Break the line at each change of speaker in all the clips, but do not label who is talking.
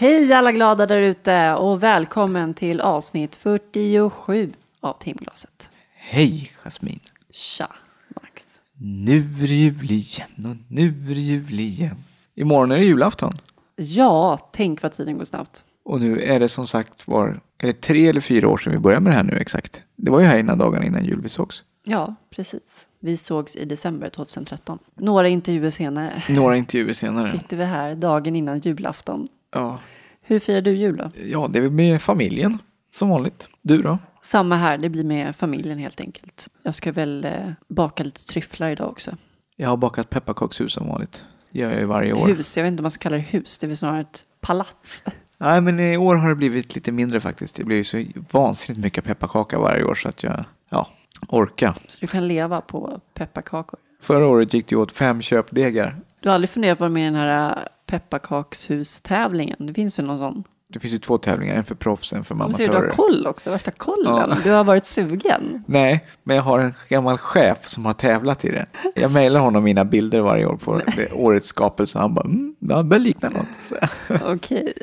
Hej alla glada där ute och välkommen till avsnitt 47 av timglaset.
Hej Jasmin.
Tja, Max.
Nu är det jul igen och nu är det jul igen. Imorgon är det julafton.
Ja, tänk vad tiden går snabbt.
Och nu är det som sagt var, är det tre eller fyra år sedan vi började med det här nu exakt? Det var ju här innan dagarna innan jul vi sågs.
Ja, precis. Vi sågs i december 2013. Några intervjuer senare
Några intervjuer senare.
sitter vi här dagen innan julafton.
Ja,
Hur firar du jul då?
ja, det är väl med familjen som vanligt. Du då?
Samma här, det blir med familjen helt enkelt. Jag ska väl eh, baka lite tryfflar idag också.
Jag har bakat pepparkakshus som vanligt. gör jag ju varje år.
Hus, jag vet inte om man ska kalla det hus, det är väl snarare ett palats.
Nej, men i år har det blivit lite mindre faktiskt. Det blir ju så vansinnigt mycket pepparkaka varje år så att jag, ja, orkar.
Så du kan leva på pepparkakor.
Förra året gick det åt fem köpdegar.
Du har aldrig funderat på vara med den här pepparkakshus-tävlingen? Det finns väl någon sån?
Det finns ju två tävlingar, en för proffs, en för
Man ser du har
amatörer.
koll också, värsta kollen.
Ja.
Du har varit sugen.
Nej, men jag har en gammal chef som har tävlat i det. Jag mejlar honom mina bilder varje år på det, årets skapelse. Han bara, mm, det börjar likna något.
Okej.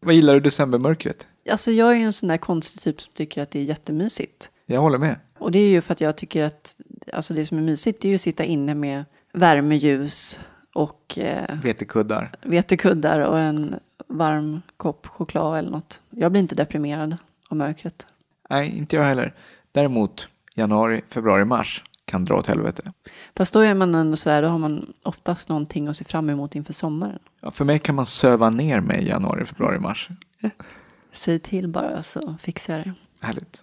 Vad gillar du decembermörkret?
Alltså jag är ju en sån där konstig typ som tycker att det är jättemysigt.
Jag håller med.
Och det är ju för att jag tycker att alltså det som är mysigt det är ju att sitta inne med värmeljus och eh,
Vetekuddar.
vetekuddar och en varm kopp choklad eller något. Jag blir inte deprimerad av mörkret.
Nej, inte jag heller. Däremot januari, februari, mars kan dra åt helvete.
Fast då är man ändå sådär, då har man oftast någonting att se fram emot inför sommaren.
Ja, för mig kan man söva ner mig i januari, februari, mars.
Säg till bara så fixar jag det.
Härligt.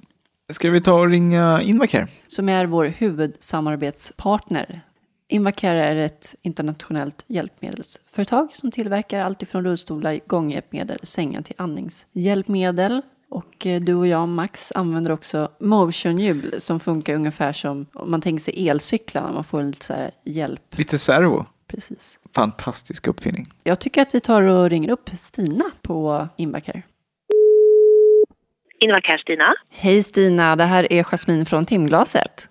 Ska vi ta och ringa Invacare?
Som är vår huvudsamarbetspartner. Invacare är ett internationellt hjälpmedelsföretag som tillverkar allt ifrån rullstolar, gånghjälpmedel, sängar till andningshjälpmedel. Och eh, du och jag, Max, använder också motionhjul som funkar ungefär som om man tänker sig elcyklarna. Man får lite så här hjälp.
Lite servo.
Precis.
Fantastisk uppfinning.
Jag tycker att vi tar och ringer upp Stina på Invacare.
Invacare Stina.
Hej Stina, det här är Jasmin från Timglaset.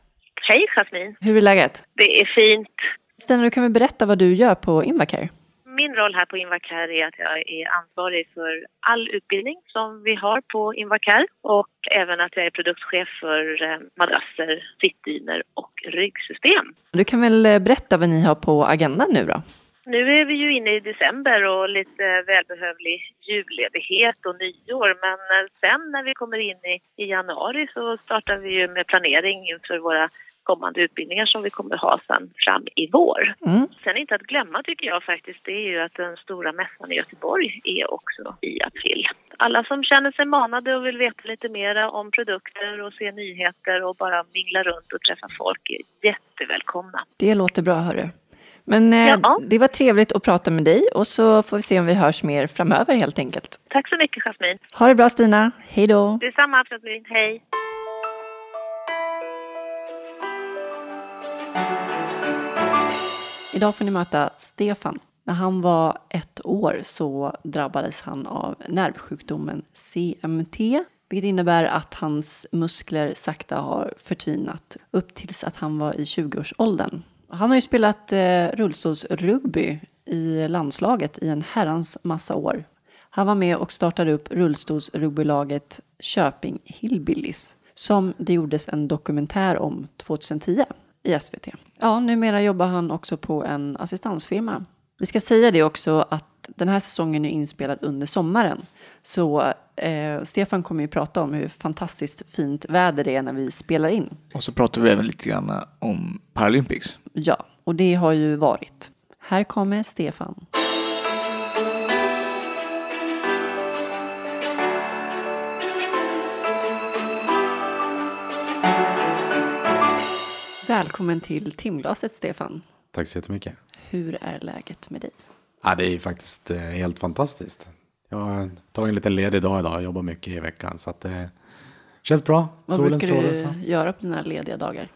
Hej Jasmin.
Hur är läget?
Det är fint.
Stina, du kan väl berätta vad du gör på Invacare?
Min roll här på Invacare är att jag är ansvarig för all utbildning som vi har på Invacare och även att jag är produktchef för eh, madrasser, sittdyner och ryggsystem.
Du kan väl eh, berätta vad ni har på agendan nu då?
Nu är vi ju inne i december och lite välbehövlig julledighet och nyår men eh, sen när vi kommer in i, i januari så startar vi ju med planering inför våra kommande utbildningar som vi kommer ha sen fram i vår.
Mm.
Sen inte att glömma tycker jag faktiskt, det är ju att den stora mässan i Göteborg är också i april. Alla som känner sig manade och vill veta lite mer om produkter och se nyheter och bara mingla runt och träffa folk är jättevälkomna.
Det låter bra, hörru. Men eh,
Ja.
det var trevligt att prata med dig och så får vi se om vi hörs mer framöver helt enkelt.
Tack så mycket Jasmin.
Ha det bra Stina, hej då!
Detsamma Jasmin, hej.
Idag får ni möta Stefan. När han var ett år så drabbades han av nervsjukdomen CMT, vilket innebär att hans muskler sakta har förtvinat upp tills att han var i 20-årsåldern. Han har ju spelat eh, rullstolsrugby i landslaget i en herrans massa år. Han var med och startade upp rullstolsrugbylaget Köping Hillbillies som det gjordes en dokumentär om 2010 i SVT. Ja, numera jobbar han också på en assistansfirma. Vi ska säga det också att den här säsongen är inspelad under sommaren. Så eh, Stefan kommer ju prata om hur fantastiskt fint väder det är när vi spelar in.
Och så pratar vi även lite grann om Paralympics.
Ja, och det har ju varit. Här kommer Stefan. Välkommen till timglaset Stefan.
Tack så jättemycket.
Hur är läget med dig?
Ja, det är faktiskt eh, helt fantastiskt. Jag tagit en liten ledig dag idag och jobbar mycket i veckan. Så att det känns bra.
Vad
Solen
brukar du
Så.
göra på dina lediga dagar?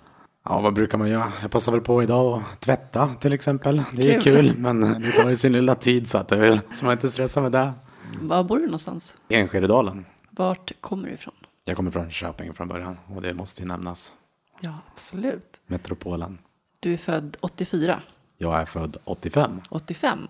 Ja, vad brukar man göra? Jag passar väl på idag att tvätta till exempel. Det är
Kul.
kul, men det tar ju sin lilla tid så att det väl så man inte stressar med det.
Var bor du någonstans?
Enskededalen.
Vart kommer du ifrån?
Jag kommer från Köping från början och det måste ju nämnas.
Ja, absolut.
Metropolen.
Du är född 84,
Jag är född 85.
85.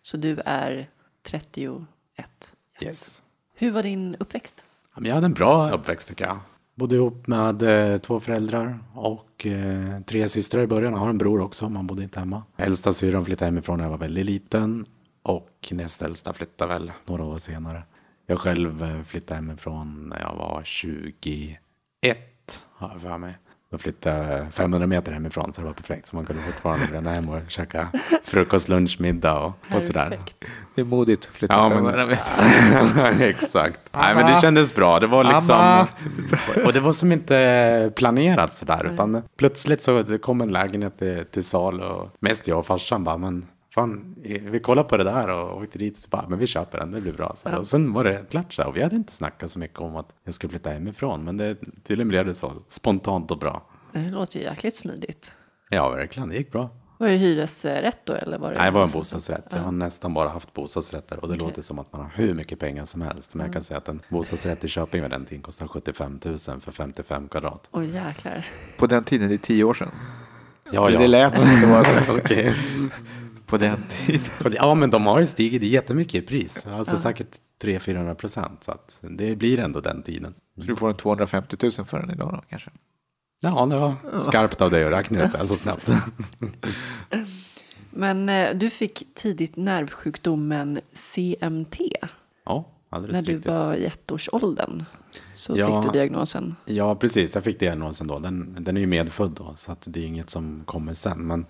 Så du är 31. Yes.
Yes.
Hur var din uppväxt?
Jag hade en bra uppväxt tycker jag. Bodde ihop med eh, två föräldrar och eh, tre systrar i början. Jag har en bror också, man bodde inte hemma. Äldsta syrran flyttade hemifrån när jag var väldigt liten. Och näst äldsta flyttade väl några år senare. Jag själv eh, flyttade hemifrån när jag var 21, har jag för mig. Då flyttade jag 500 meter hemifrån så det var perfekt. Så man kunde fortfarande bränna hem och käka frukost, lunch, middag och, och sådär.
Det är modigt att flytta
Ja,
fem
men,
hundra meter.
exakt. Nej, men det kändes bra. Det var liksom,
Amma.
och det var som inte planerat sådär, utan plötsligt så kom en lägenhet till, till salu och mest jag och farsan bara, men fan, vi kollar på det där och åkte dit och så bara, men vi köper den, det blir bra. Så här. Och sen var det klart så här, och vi hade inte snackat så mycket om att jag skulle flytta hemifrån, men det, tydligen blev det så spontant och bra.
Det låter ju jäkligt smidigt.
Ja, verkligen, det gick bra.
Var det hyresrätt då eller var det?
Nej, det var en bostadsrätt. Jag har nästan bara haft bostadsrätter och det låter som att man har hur mycket pengar som helst. Men jag kan säga att en bostadsrätt i Köping vid den tiden kostar 75 000 för 55 kvadrat.
Oj jäklar.
På den tiden, det är tio år sedan.
Ja,
Det lät som att det var
Okej.
På den tiden.
Ja, men de har ju stigit jättemycket i pris. Alltså säkert 300-400 procent. Så att det blir ändå den tiden.
Så du får en 250 000 för den idag då kanske?
Ja, det var skarpt av dig att räkna ut det så snabbt.
Men eh, du fick tidigt nervsjukdomen CMT
Ja, alldeles
när du
riktigt.
var i ettårsåldern. Så
Ja.
fick du diagnosen.
Ja, precis. Jag fick diagnosen då. Den, den är ju medfödd då, så att det är inget som kommer sen. Men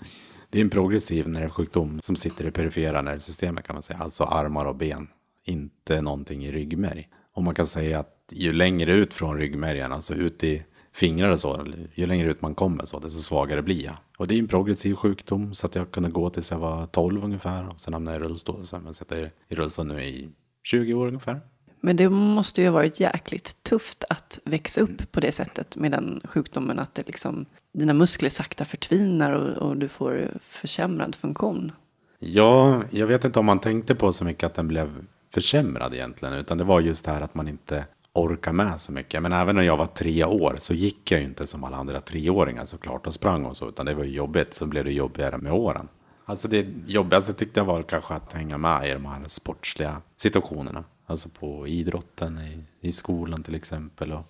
det är en progressiv nervsjukdom som sitter i perifera nervsystemet kan man säga. Alltså armar och ben. Inte någonting i ryggmärg. Och man kan säga att ju längre ut från ryggmärgen, alltså ut i fingrar och så, ju längre ut man kommer så, desto svagare blir jag. Och det är en progressiv sjukdom så att jag kunde gå tills jag var 12 ungefär. Och sen hamnade jag i rullstol. Sen har jag suttit i rullstol nu i 20 år ungefär.
Men det måste ju ha varit jäkligt tufft att växa upp på det sättet med den sjukdomen. Att det liksom, dina muskler sakta förtvinar och, och du får försämrad funktion.
Ja, jag vet inte om man tänkte på så mycket att den blev försämrad egentligen. Utan det var just det här att man inte orkar med så mycket. Men även när jag var tre år så gick jag ju inte som alla andra treåringar såklart och sprang och så. Utan det var ju jobbigt, så blev det jobbigare med åren. Alltså det jobbigaste tyckte jag var kanske att hänga med i de här sportsliga situationerna. Alltså på idrotten, i, i skolan till exempel. Och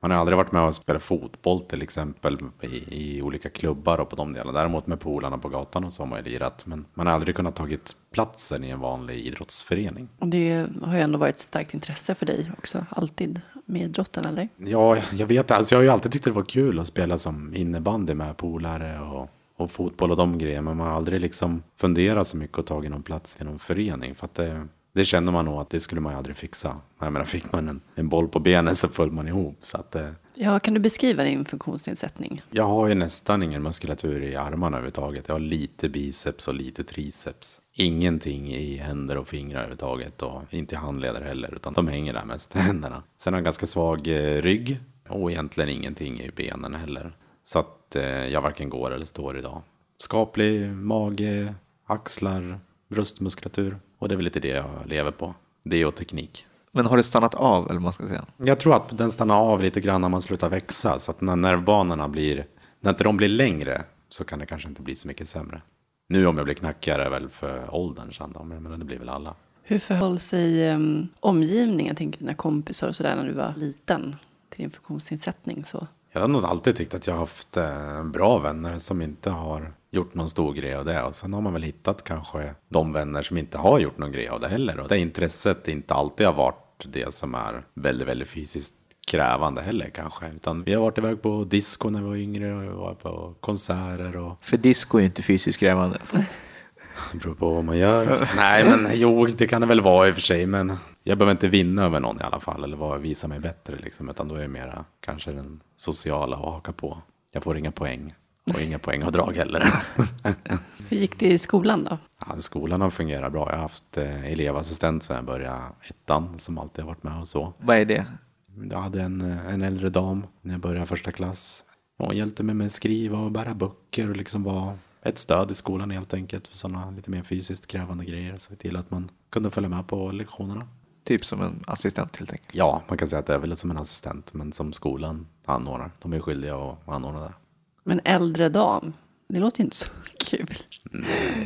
man har aldrig varit med och spelat fotboll till exempel i, i olika klubbar och på de delarna. Däremot med polarna på gatan och så har man ju lirat. Men man har aldrig kunnat tagit platsen i en vanlig idrottsförening.
Och det har ju ändå varit ett starkt intresse för dig också, alltid med idrotten, eller?
Ja, jag vet alltså jag har ju alltid tyckt det var kul att spela som innebandy med polare och, och fotboll och de grejerna. Men man har aldrig liksom funderat så mycket och tagit någon plats i någon förening. För att det, det kände man nog att det skulle man ju aldrig fixa. Jag menar, fick man en, en boll på benen så föll man ihop. Så att, eh,
Ja, kan du beskriva din funktionsnedsättning?
Jag har ju nästan ingen muskulatur i armarna överhuvudtaget. Jag har lite biceps och lite triceps. Ingenting i händer och fingrar överhuvudtaget och inte i handleder heller, utan de hänger där mest, händerna. Sen har jag ganska svag eh, rygg och egentligen ingenting i benen heller. Så att eh, jag varken går eller står idag. Skaplig mage, axlar, bröstmuskulatur och det är väl lite det jag lever på. Det och teknik.
Men har det stannat av eller vad man ska säga?
Jag tror att den stannar av lite grann när man slutar växa. Så att när nervbanorna blir, när inte de blir längre så kan det kanske inte bli så mycket sämre. Nu om jag blir knackigare är väl för åldern sen då, men det blir väl alla.
Hur förhöll sig um, omgivningen, tänker dina kompisar och sådär när du var liten till din funktionsnedsättning? Så.
Jag har nog alltid tyckt att jag har haft eh, bra vänner som inte har gjort någon stor grej av det. Och sen har man väl hittat kanske de vänner som inte har gjort någon grej av det heller. Och det intresset inte alltid har varit det som är väldigt, väldigt fysiskt krävande heller kanske. Utan vi har varit iväg på disco när vi var yngre och vi var på konserter och
För disco är ju inte fysiskt krävande.
Det beror på vad man gör. Nej, men jo, det kan det väl vara i och för sig. Men jag behöver inte vinna över någon i alla fall. Eller vara- visa mig bättre liksom. Utan då är det mera kanske den sociala att haka på. Jag får inga poäng. Och inga poängavdrag heller.
Hur gick det i skolan då?
ja, skolan har fungerat bra. Jag har haft eh, elevassistent sedan jag började ettan. Som alltid har varit med och så.
Vad är det?
Jag hade en, eh, en äldre dam när jag började första klass. Hon hjälpte mig med att skriva och bära böcker och liksom var ett stöd i skolan helt enkelt för sådana lite mer fysiskt krävande grejer. Så till att man kunde följa med på lektionerna.
Typ som en assistent helt enkelt.
Ja, man kan säga att det är väl som en assistent, men som skolan anordnar. De är skyldiga att anordna det.
Men äldre dam, det låter ju inte så Kul.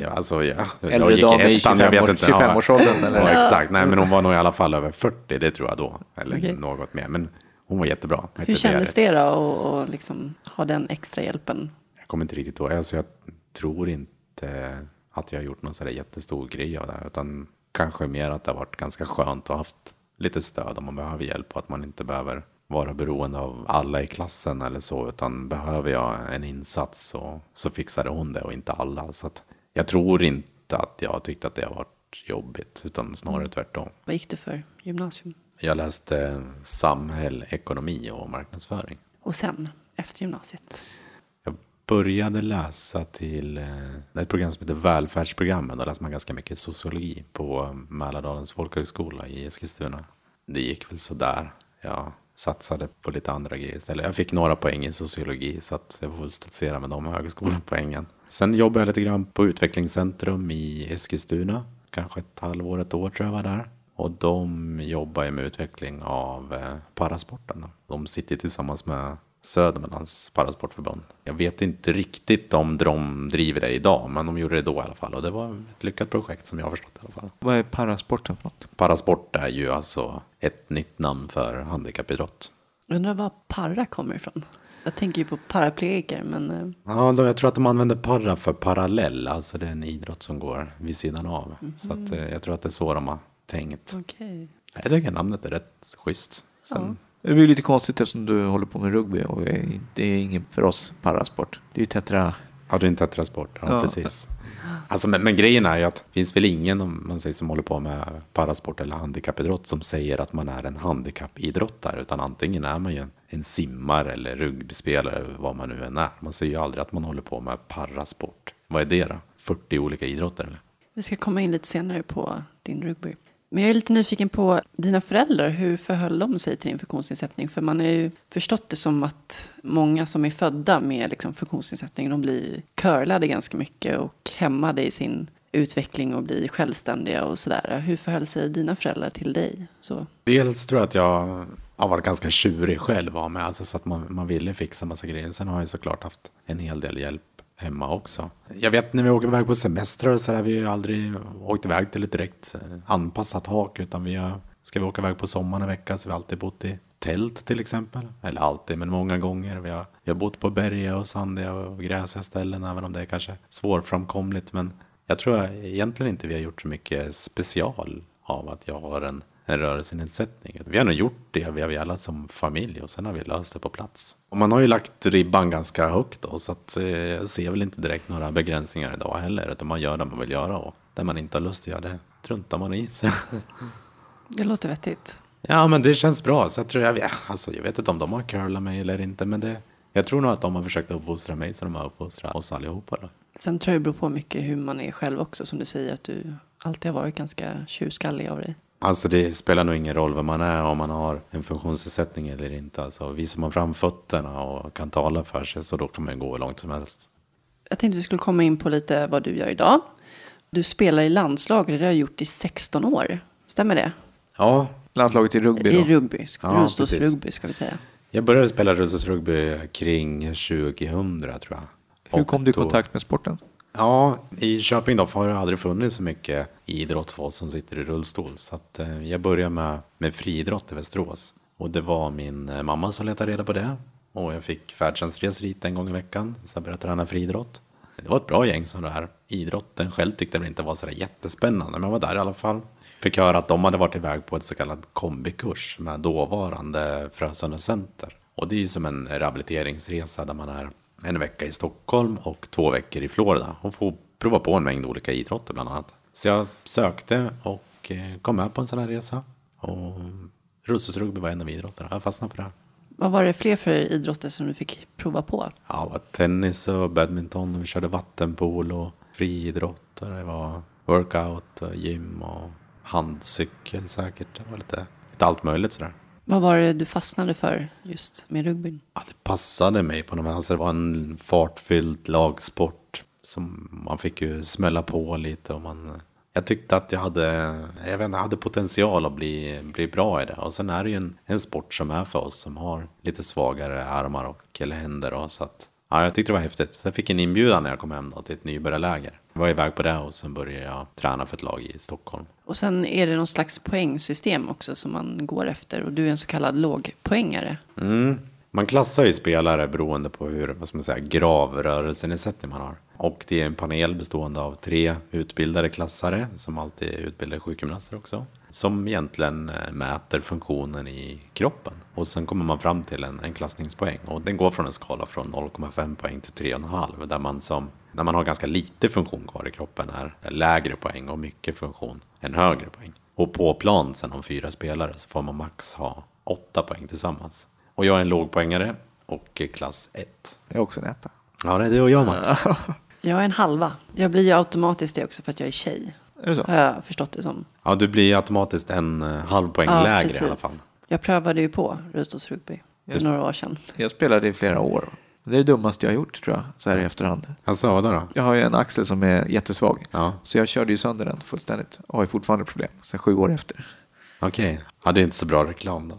Ja, alltså, ja.
Äldre
jag gick
dam i
ettan, jag
25
vet inte.
25-årsåldern, eller?
Ja, exakt. Nej, men hon var nog i alla fall över 40, det tror jag då. Eller
Okej.
något mer. Men hon var jättebra.
Hur kändes det då att att liksom ha den extra hjälpen?
Jag kommer inte riktigt ihåg. Alltså, jag tror inte att jag har gjort någon sådär jättestor grej av det. här, Utan kanske mer att det har varit ganska skönt att ha haft lite stöd om man behöver hjälp. Och att man inte behöver vara beroende av alla i klassen eller så. Utan behöver jag en insats så, så fixade hon det och inte alla. Så jag tror inte att jag tyckte att det har varit jobbigt. Utan snarare tvärtom.
Vad gick du för gymnasium?
Jag läste samhäll, ekonomi och marknadsföring.
Och sen, efter gymnasiet?
Jag började läsa till eh, ett program som heter Välfärdsprogrammet. Då läser man ganska mycket sociologi på Mälardalens folkhögskola i Eskilstuna. Det gick väl sådär. Jag satsade på lite andra grejer istället. Jag fick några poäng i sociologi så att jag får väl stoltsera med de högskolepoängen. Sen jobbade jag lite grann på utvecklingscentrum i Eskilstuna. Kanske ett halvår, ett år tror jag var där. Och de jobbar ju med utveckling av eh, parasporten. De sitter tillsammans med Södermanlands parasportförbund. Jag vet inte riktigt om de driver det idag, men de gjorde det då i alla fall. Och det var ett lyckat projekt som jag har förstått i alla fall.
Vad är parasporten för något?
Parasport är ju alltså ett nytt namn för handikappidrott.
Undrar var para kommer ifrån? Jag tänker ju på paraplegiker, men eh,
Ja, då, jag tror att de använder para för parallell, alltså det är en idrott som går vid sidan av. Så att, eh, jag tror att det är så de har tänkt.
okej.
Jag tycker namnet är rätt schysst. Sen,
Det blir lite konstigt eftersom du håller på med rugby och är- det är ingen för oss parasport. Det är ju tetra.
Har du inte tetrasport? Ja,
Ja.
precis. Alltså, men, men grejen är ju att det finns väl ingen om man säger, som håller på med parasport eller handikappidrott som säger att man är en handikappidrottare. Utan antingen är man ju en, en simmare eller rugbyspelare, eller vad man nu än är. Man säger ju aldrig att man håller på med parasport. Vad är det då? 40 olika idrotter eller?
Vi ska komma in lite senare på din rugby. Men jag är lite nyfiken på dina föräldrar. Hur förhöll de sig till din funktionsnedsättning? För man har ju förstått det som att många som är födda med liksom funktionsnedsättning, de blir curlade ganska mycket och hämmade i sin utveckling och bli självständiga och sådär. Hur förhöll sig dina föräldrar till dig? Så.
Dels tror jag att jag har varit ganska tjurig själv av mig, alltså så att man, man ville fixa massa grejer. Sen har jag såklart haft en hel del hjälp hemma också. Jag vet när vi åker iväg på semester så har vi ju aldrig åkt iväg till ett direkt eh, anpassat hak, utan vi har, ska vi åka iväg på sommaren en vecka så vi har alltid bott i tält till exempel. Eller alltid, men många gånger. Vi har, vi har bott på bergiga och sandiga och gräsiga ställen, även om det är kanske svårframkomligt. Men jag tror egentligen inte vi har gjort så mycket special av att jag har en, en rörelsenedsättning. Vi har nog gjort det vi har velat som familj och sen har vi löst det på plats. Och man har ju lagt ribban ganska högt då, så att, eh, jag ser väl inte direkt några begränsningar idag heller. Utan man gör det man vill göra och det man inte har lust att göra det truntar man i. Så.
Det låter vettigt.
Ja, men det känns bra. Så jag, tror jag, alltså, jag vet inte om de har curlat mig eller inte, men det, jag tror nog att de har försökt uppfostra mig så de har uppfostrat oss allihopa. Då.
Sen tror jag det beror på mycket hur man är själv också. Som du säger att du alltid har varit ganska tjurskallig av dig.
Alltså det spelar nog ingen roll vem man är, om man har en funktionsnedsättning eller inte. Alltså, visar man fram fötterna och kan tala för sig så då kan man gå hur långt som helst.
Jag tänkte vi skulle komma in på lite vad du gör idag. Du spelar i landslaget, det har du gjort i 16 år. Stämmer det?
Ja,
Landslaget i rugby då.
I rugby,
Ja,
rullstolsrugby ska vi säga.
jag började spela rullstolsrugby kring 2000 tror jag.
Hur kom du i kontakt med sporten?
Ja, i Köping då har det aldrig funnits så mycket idrott för oss som sitter i rullstol. Så att, eh, jag började med, med friidrott i Västerås. Och det var min eh, mamma som letade reda på det. Och jag fick färdtjänstresor dit en gång i veckan. Så jag började träna friidrott. Det var ett bra gäng som det här. Idrotten själv tyckte jag inte var så där jättespännande. Men jag var där i alla fall. Fick höra att de hade varit iväg på ett så kallad kombikurs med dåvarande Frösunda Center. Och det är ju som en rehabiliteringsresa där man är en vecka i Stockholm och två veckor i Florida och får prova på en mängd olika idrotter bland annat. Så jag sökte och eh, kom med på en sån här resa. Och rullstolsrugby var en av idrotterna. Jag fastnade för det. här.
Vad var det fler för idrotter som du fick prova på?
Ja, det var tennis och badminton och vi körde vattenpool och friidrott och det var workout och gym och handcykel säkert. Det var lite, lite allt möjligt sådär.
Vad var det du fastnade för just med rugbyn?
Ja, det passade mig på något sätt. Alltså, det var en fartfylld lagsport. Som man fick ju smälla på lite och man... Jag tyckte att jag hade, jag vet inte, jag hade potential att bli, bli bra i det. Och sen är det ju en, en sport som är för oss som har lite svagare armar och eller händer. Och så att, Ja, jag tyckte det var häftigt. Så jag fick en inbjudan när jag kom hem då, till ett nybörjarläger. Jag var iväg på det och sen började jag träna för ett lag i Stockholm.
Och sen är det någon slags poängsystem också som man går efter. Och du är en så kallad lågpoängare.
Mm. Man klassar ju spelare beroende på hur, vad ska man säga, grav rörelsenedsättning man har. Och det är en panel bestående av tre utbildade klassare, som alltid är utbildade sjukgymnaster också. Som egentligen eh, mäter funktionen i kroppen. Och sen kommer man fram till en, en klassningspoäng. Och den går från en skala från 0,5 poäng till 3,5. Där man som, när man har ganska lite funktion kvar i kroppen är lägre poäng och mycket funktion en högre poäng. Och på plan sen om fyra spelare så får man max ha åtta poäng tillsammans. Och jag är en lågpoängare och klass 1.
Jag är också en etta.
Ja, det är du och jag Max.
Jag är en halva. Jag blir ju automatiskt det också för att jag är tjej.
Är det så?
Har jag förstått det som.
Ja, du blir automatiskt en eh, halv poäng
Ja,
lägre
precis.
i alla fall.
Jag prövade ju på rullstolsrugby för
Just-
några år sedan.
Jag spelade i flera år. Det är det dummaste jag har gjort tror jag, så här i efterhand.
Alltså, vadå då?
Jag har ju en axel som är jättesvag.
Ja,
Så jag körde ju sönder den fullständigt och har ju fortfarande problem. Sen sju år efter.
Okej. Ja, det är inte så bra reklam då.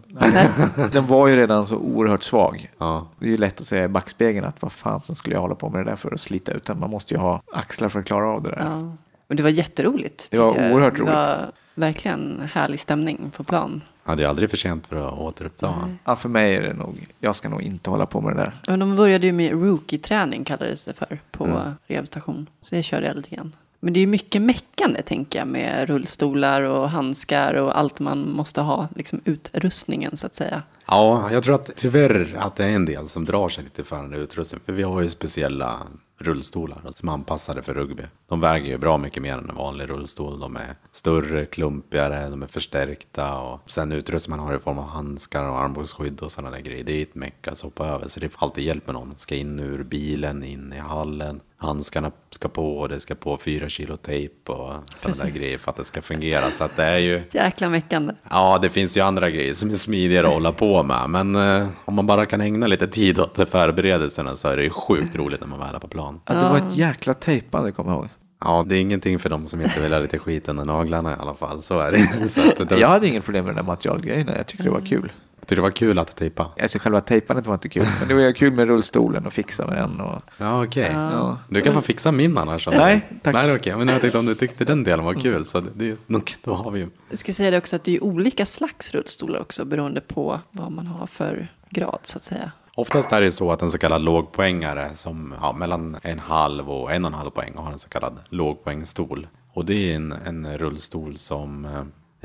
Den var ju redan så oerhört svag.
Ja,
Det är ju lätt att säga i backspegeln att vad fan sen skulle jag hålla på med det där för att slita ut den. Man måste ju ha axlar för att klara av det där.
Ja. Och det var jätteroligt.
Det var oerhört
Det var verkligen härlig stämning på plan.
ja det är aldrig för sent för att återuppta.
Ja, för mig är det nog, jag ska nog inte hålla på med det där.
Men de började ju med rookie-träning kallades det för på
Mm.
rehabilitation. Så det körde jag lite grann. Men det är ju mycket meckande tänker jag med rullstolar och handskar och allt man måste ha, liksom utrustningen så att säga.
Ja, jag tror att tyvärr att det är en del som drar sig lite för den där utrustningen. För vi har ju speciella rullstolar som är anpassade för rugby. De väger ju bra mycket mer än en vanlig rullstol. De är större, klumpigare, de är förstärkta och sen utrustning man har i form av handskar och armbågsskydd och sådana där grejer. Det är ett meck att hoppa över så det får alltid hjälp med någon. Ska in ur bilen, in i hallen. Handskarna ska på och det ska på fyra kilo tejp och sådana där grejer för att det ska fungera. Så att det är ju
Jäkla meckande.
Ja, det finns ju andra grejer som är smidigare att hålla på med. Men eh, om man bara kan ägna lite tid åt förberedelserna så är det ju sjukt roligt när man väl är på plan.
Att det var ett jäkla tejpande, kommer jag ihåg.
Ja, det är ingenting för dem som inte vill ha lite skit under naglarna i alla fall. Så är det. Så att det,
Jag hade inget problem med den där materialgrejerna. Jag tyckte det var kul.
Tyckte det var kul att tejpa.
Alltså själva tejpandet var inte kul. Men det var kul med rullstolen och fixa med den. Och...
Ja, okej.
Ja.
Du kan få fixa min annars.
Nej, tack.
Nej, okej. Men jag tänkte om du tyckte den delen var kul så det, det, då har vi ju.
Jag ska säga det också att det är olika slags rullstolar också beroende på vad man har för grad så att säga.
Oftast är det så att en så kallad lågpoängare som ja, mellan en halv och en och en halv poäng har en så kallad lågpoängstol. Och det är en, en rullstol som eh,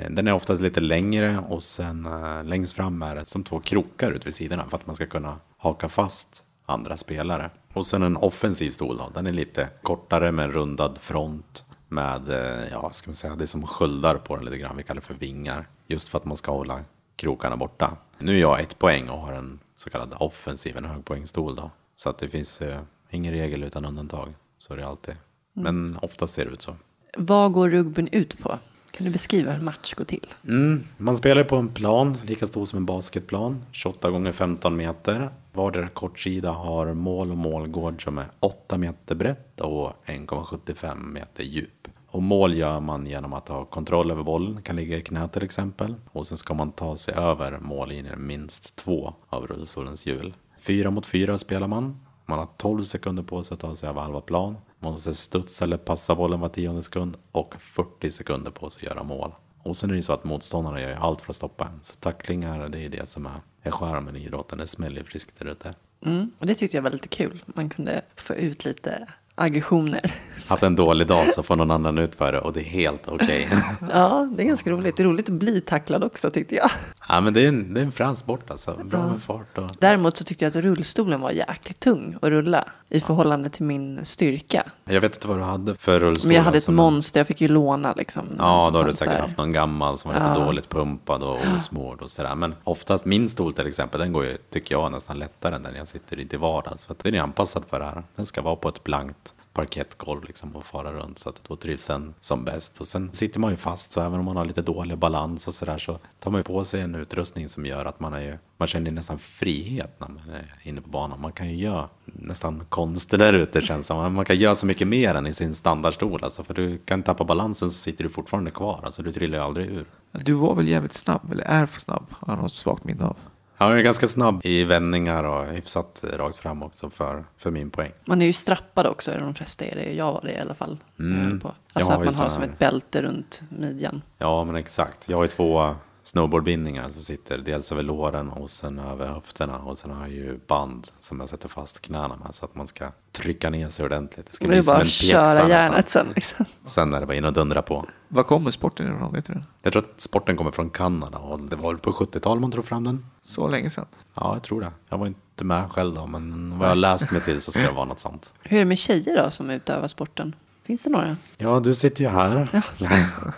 den är oftast lite längre och sen eh, längst fram är det som två krokar ut vid sidorna för att man ska kunna haka fast andra spelare. Och sen en offensiv stol då, den är lite kortare med en rundad front med, eh, ja ska man säga, det är som sköldar på den lite grann, vi kallar det för vingar. Just för att man ska hålla krokarna borta. Nu är jag ett poäng och har en så kallad offensiv, en högpoängstol då. Så att det finns eh, ingen regel utan undantag. Så är det alltid. Men oftast ser det ut så.
Vad går rugbyn ut på? Kan du beskriva hur match går till?
Mm. Man spelar på en plan lika stor som en basketplan. 28 gånger 15 meter. Vardera kortsida har mål och målgård som är 8 meter brett och 1,75 meter djup. Och mål gör man genom att ha kontroll över bollen, kan ligga i knät till exempel. Och sen ska man ta sig över mållinjen minst två av rullstolens hjul. Fyra mot fyra spelar man. Man har 12 sekunder på sig att ta sig över halva plan. Man måste studsa eller passa bollen var tionde sekund och 40 sekunder på sig att göra mål. Och sen är det ju så att motståndarna gör ju allt för att stoppa en. Så tacklingar, det är det som är, är charmen i idrotten. Det smäller friskt där ute.
Mm. Och det tyckte jag var lite kul. Man kunde få ut lite aggressioner.
Haft en dålig dag så får någon annan utföra det och det är helt okej.
Ja, det är ganska roligt. Det är roligt att bli tacklad också tyckte jag.
ja men det är en, det är en frän sport alltså. Bra med fart och...
Däremot så tyckte jag att rullstolen var jäkligt tung att rulla i förhållande till min styrka.
Jag vet inte vad du hade för rullstol.
Men jag hade ett
alltså, men-
monster, jag fick ju låna liksom.
Ja, då har du säkert
där.
haft någon gammal som var lite
Ja.
dåligt pumpad och osmord och sådär. Men oftast min stol till exempel, den går ju, tycker jag, nästan lättare än den jag sitter i till vardags. För att den är anpassad för det här. Den ska vara på ett blankt parkettgolv liksom och fara runt så att då trivs den som bäst. Och sen sitter man ju fast så även om man har lite dålig balans och sådär så tar man ju på sig en utrustning som gör att man är ju, man känner nästan frihet när man är inne på banan. Man kan ju göra nästan konster där ute känns det som. Man kan göra så mycket mer än i sin standardstol alltså. För du kan tappa balansen så sitter du fortfarande kvar. Alltså du trillar ju aldrig ur.
Du var väl jävligt snabb, eller är för snabb, har jag något svagt minne av.
Han är ganska snabb i vändningar och hyfsat rakt fram också för, för min poäng.
Man är ju strappad också, de flesta är det. Jag var det i alla fall.
Mm. Jag
Alltså
har
att man har som ett bälte runt midjan.
Ja, men exakt. Jag har ju två snowboardbindningar som sitter dels över låren och sen över höfterna. Och sen har jag ju band som jag sätter fast knäna med så att man ska trycka ner sig ordentligt. Det ska
Det
bli som en
köra järnet sen. Liksom.
Sen är det bara in och dundra på.
Var kommer sporten ifrån? Vet du det?
Jag tror att sporten kommer från Kanada och det var väl på 70-talet man drog fram den.
Så länge sedan.
Ja, jag tror det. Jag var inte med själv då, men vad jag har läst mig till så ska det vara något sånt.
Hur är det med tjejer då som utövar sporten? Finns det några?
Ja, du sitter ju här.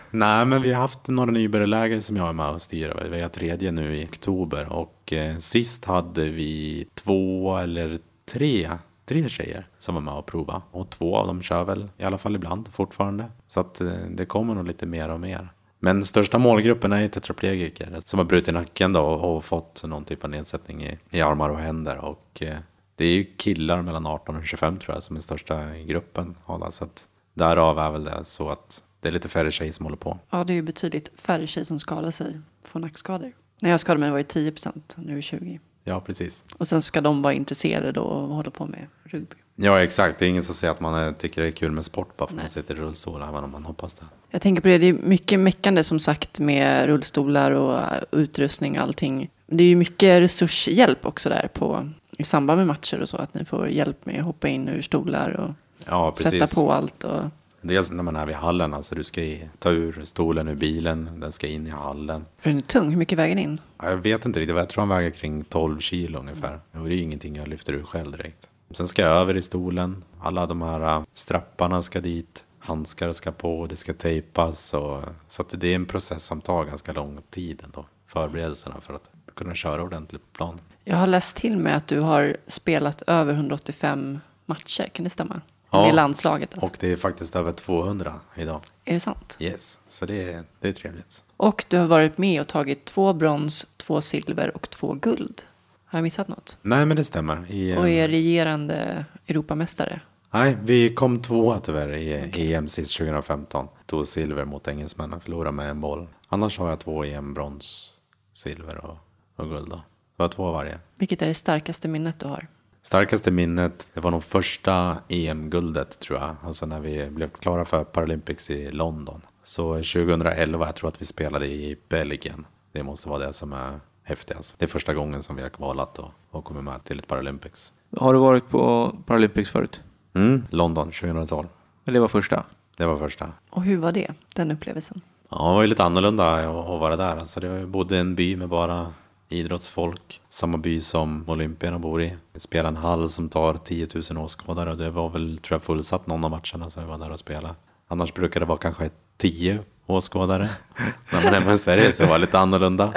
Nej, men vi har haft några nybörjarläger som jag är med och styr. Vi har tredje nu i oktober och eh, sist hade vi två eller tre, tre tjejer som var med och prova. Och två av dem kör väl i alla fall ibland fortfarande. Så att eh, det kommer nog lite mer och mer. Men största målgruppen är tetraplegiker som har brutit nacken då och, och fått någon typ av nedsättning i, i armar och händer. Och eh, det är ju killar mellan 18 och 25 tror jag som är största gruppen. Så att därav är väl det så att det är lite färre tjejer som håller på.
Ja, det är ju betydligt färre tjejer som skadar sig, får nackskador. När jag skadade mig var det 10 procent, nu är det 20.
Ja, precis.
Och sen ska de vara intresserade då och hålla på med rugby.
Ja, exakt. Det är ingen som säger att man tycker det är kul med sport bara för att man sitter i rullstol, även om man hoppas det.
Jag tänker på det, det är mycket meckande som sagt med rullstolar och utrustning och allting. Det är ju mycket resurshjälp också där på, i samband med matcher och så, att ni får hjälp med att hoppa in ur stolar och
Ja,
sätta på allt. Och,
Dels när man är vid hallen, alltså du ska ta ur stolen ur bilen, den ska in i hallen.
för den är tung, hur mycket väger den in?
Ja, Jag vet inte riktigt, jag tror han väger kring 12 kilo ungefär. Och det är ju ingenting jag lyfter ur själv direkt. Sen ska jag över i stolen, alla de här äh, strapparna ska dit, handskar ska på, det ska tejpas. Och, så det är en process som tar ganska lång tid ändå, förberedelserna för att kunna köra ordentligt på plan.
Jag har läst till med att du har spelat över 185 matcher, kan det stämma?
Ja.
Med landslaget alltså.
Och det är faktiskt över 200 idag.
Är det sant?
Yes, så det är, det är trevligt.
Och du har varit med och tagit två brons, två silver och två guld. Har jag missat något?
Nej, men det stämmer. I,
Och
eh,
är regerande Europamästare.
Nej, vi kom tvåa tyvärr i EM sist 2015. Tog silver mot engelsmännen, förlorade med en boll. Annars har jag två EM, brons, silver och, och guld. Då. Det var två varje.
Vilket är det starkaste minnet du har?
Starkaste minnet, det var nog första EM-guldet tror jag. Alltså när vi blev klara för Paralympics i London. Så 2011, jag tror att vi spelade i Belgien. Det måste vara det som är häftigast. Det är första gången som vi har kvalat och, och kommit med till ett Paralympics.
Har du varit på Paralympics förut?
Mm, London 2012.
Men det var första.
Det var första.
Och hur var det, den upplevelsen?
Ja, det var ju lite annorlunda att vara där. Alltså det var- jag bodde i en by med bara idrottsfolk. Samma by som Olympierna bor i. Vi spelar en hall som tar 10 000 åskådare och det var väl, tror jag, fullsatt någon av matcherna som vi var där och spelade. Annars brukar det vara kanske 10 åskådare. När man är hemma i Sverige så var det lite annorlunda.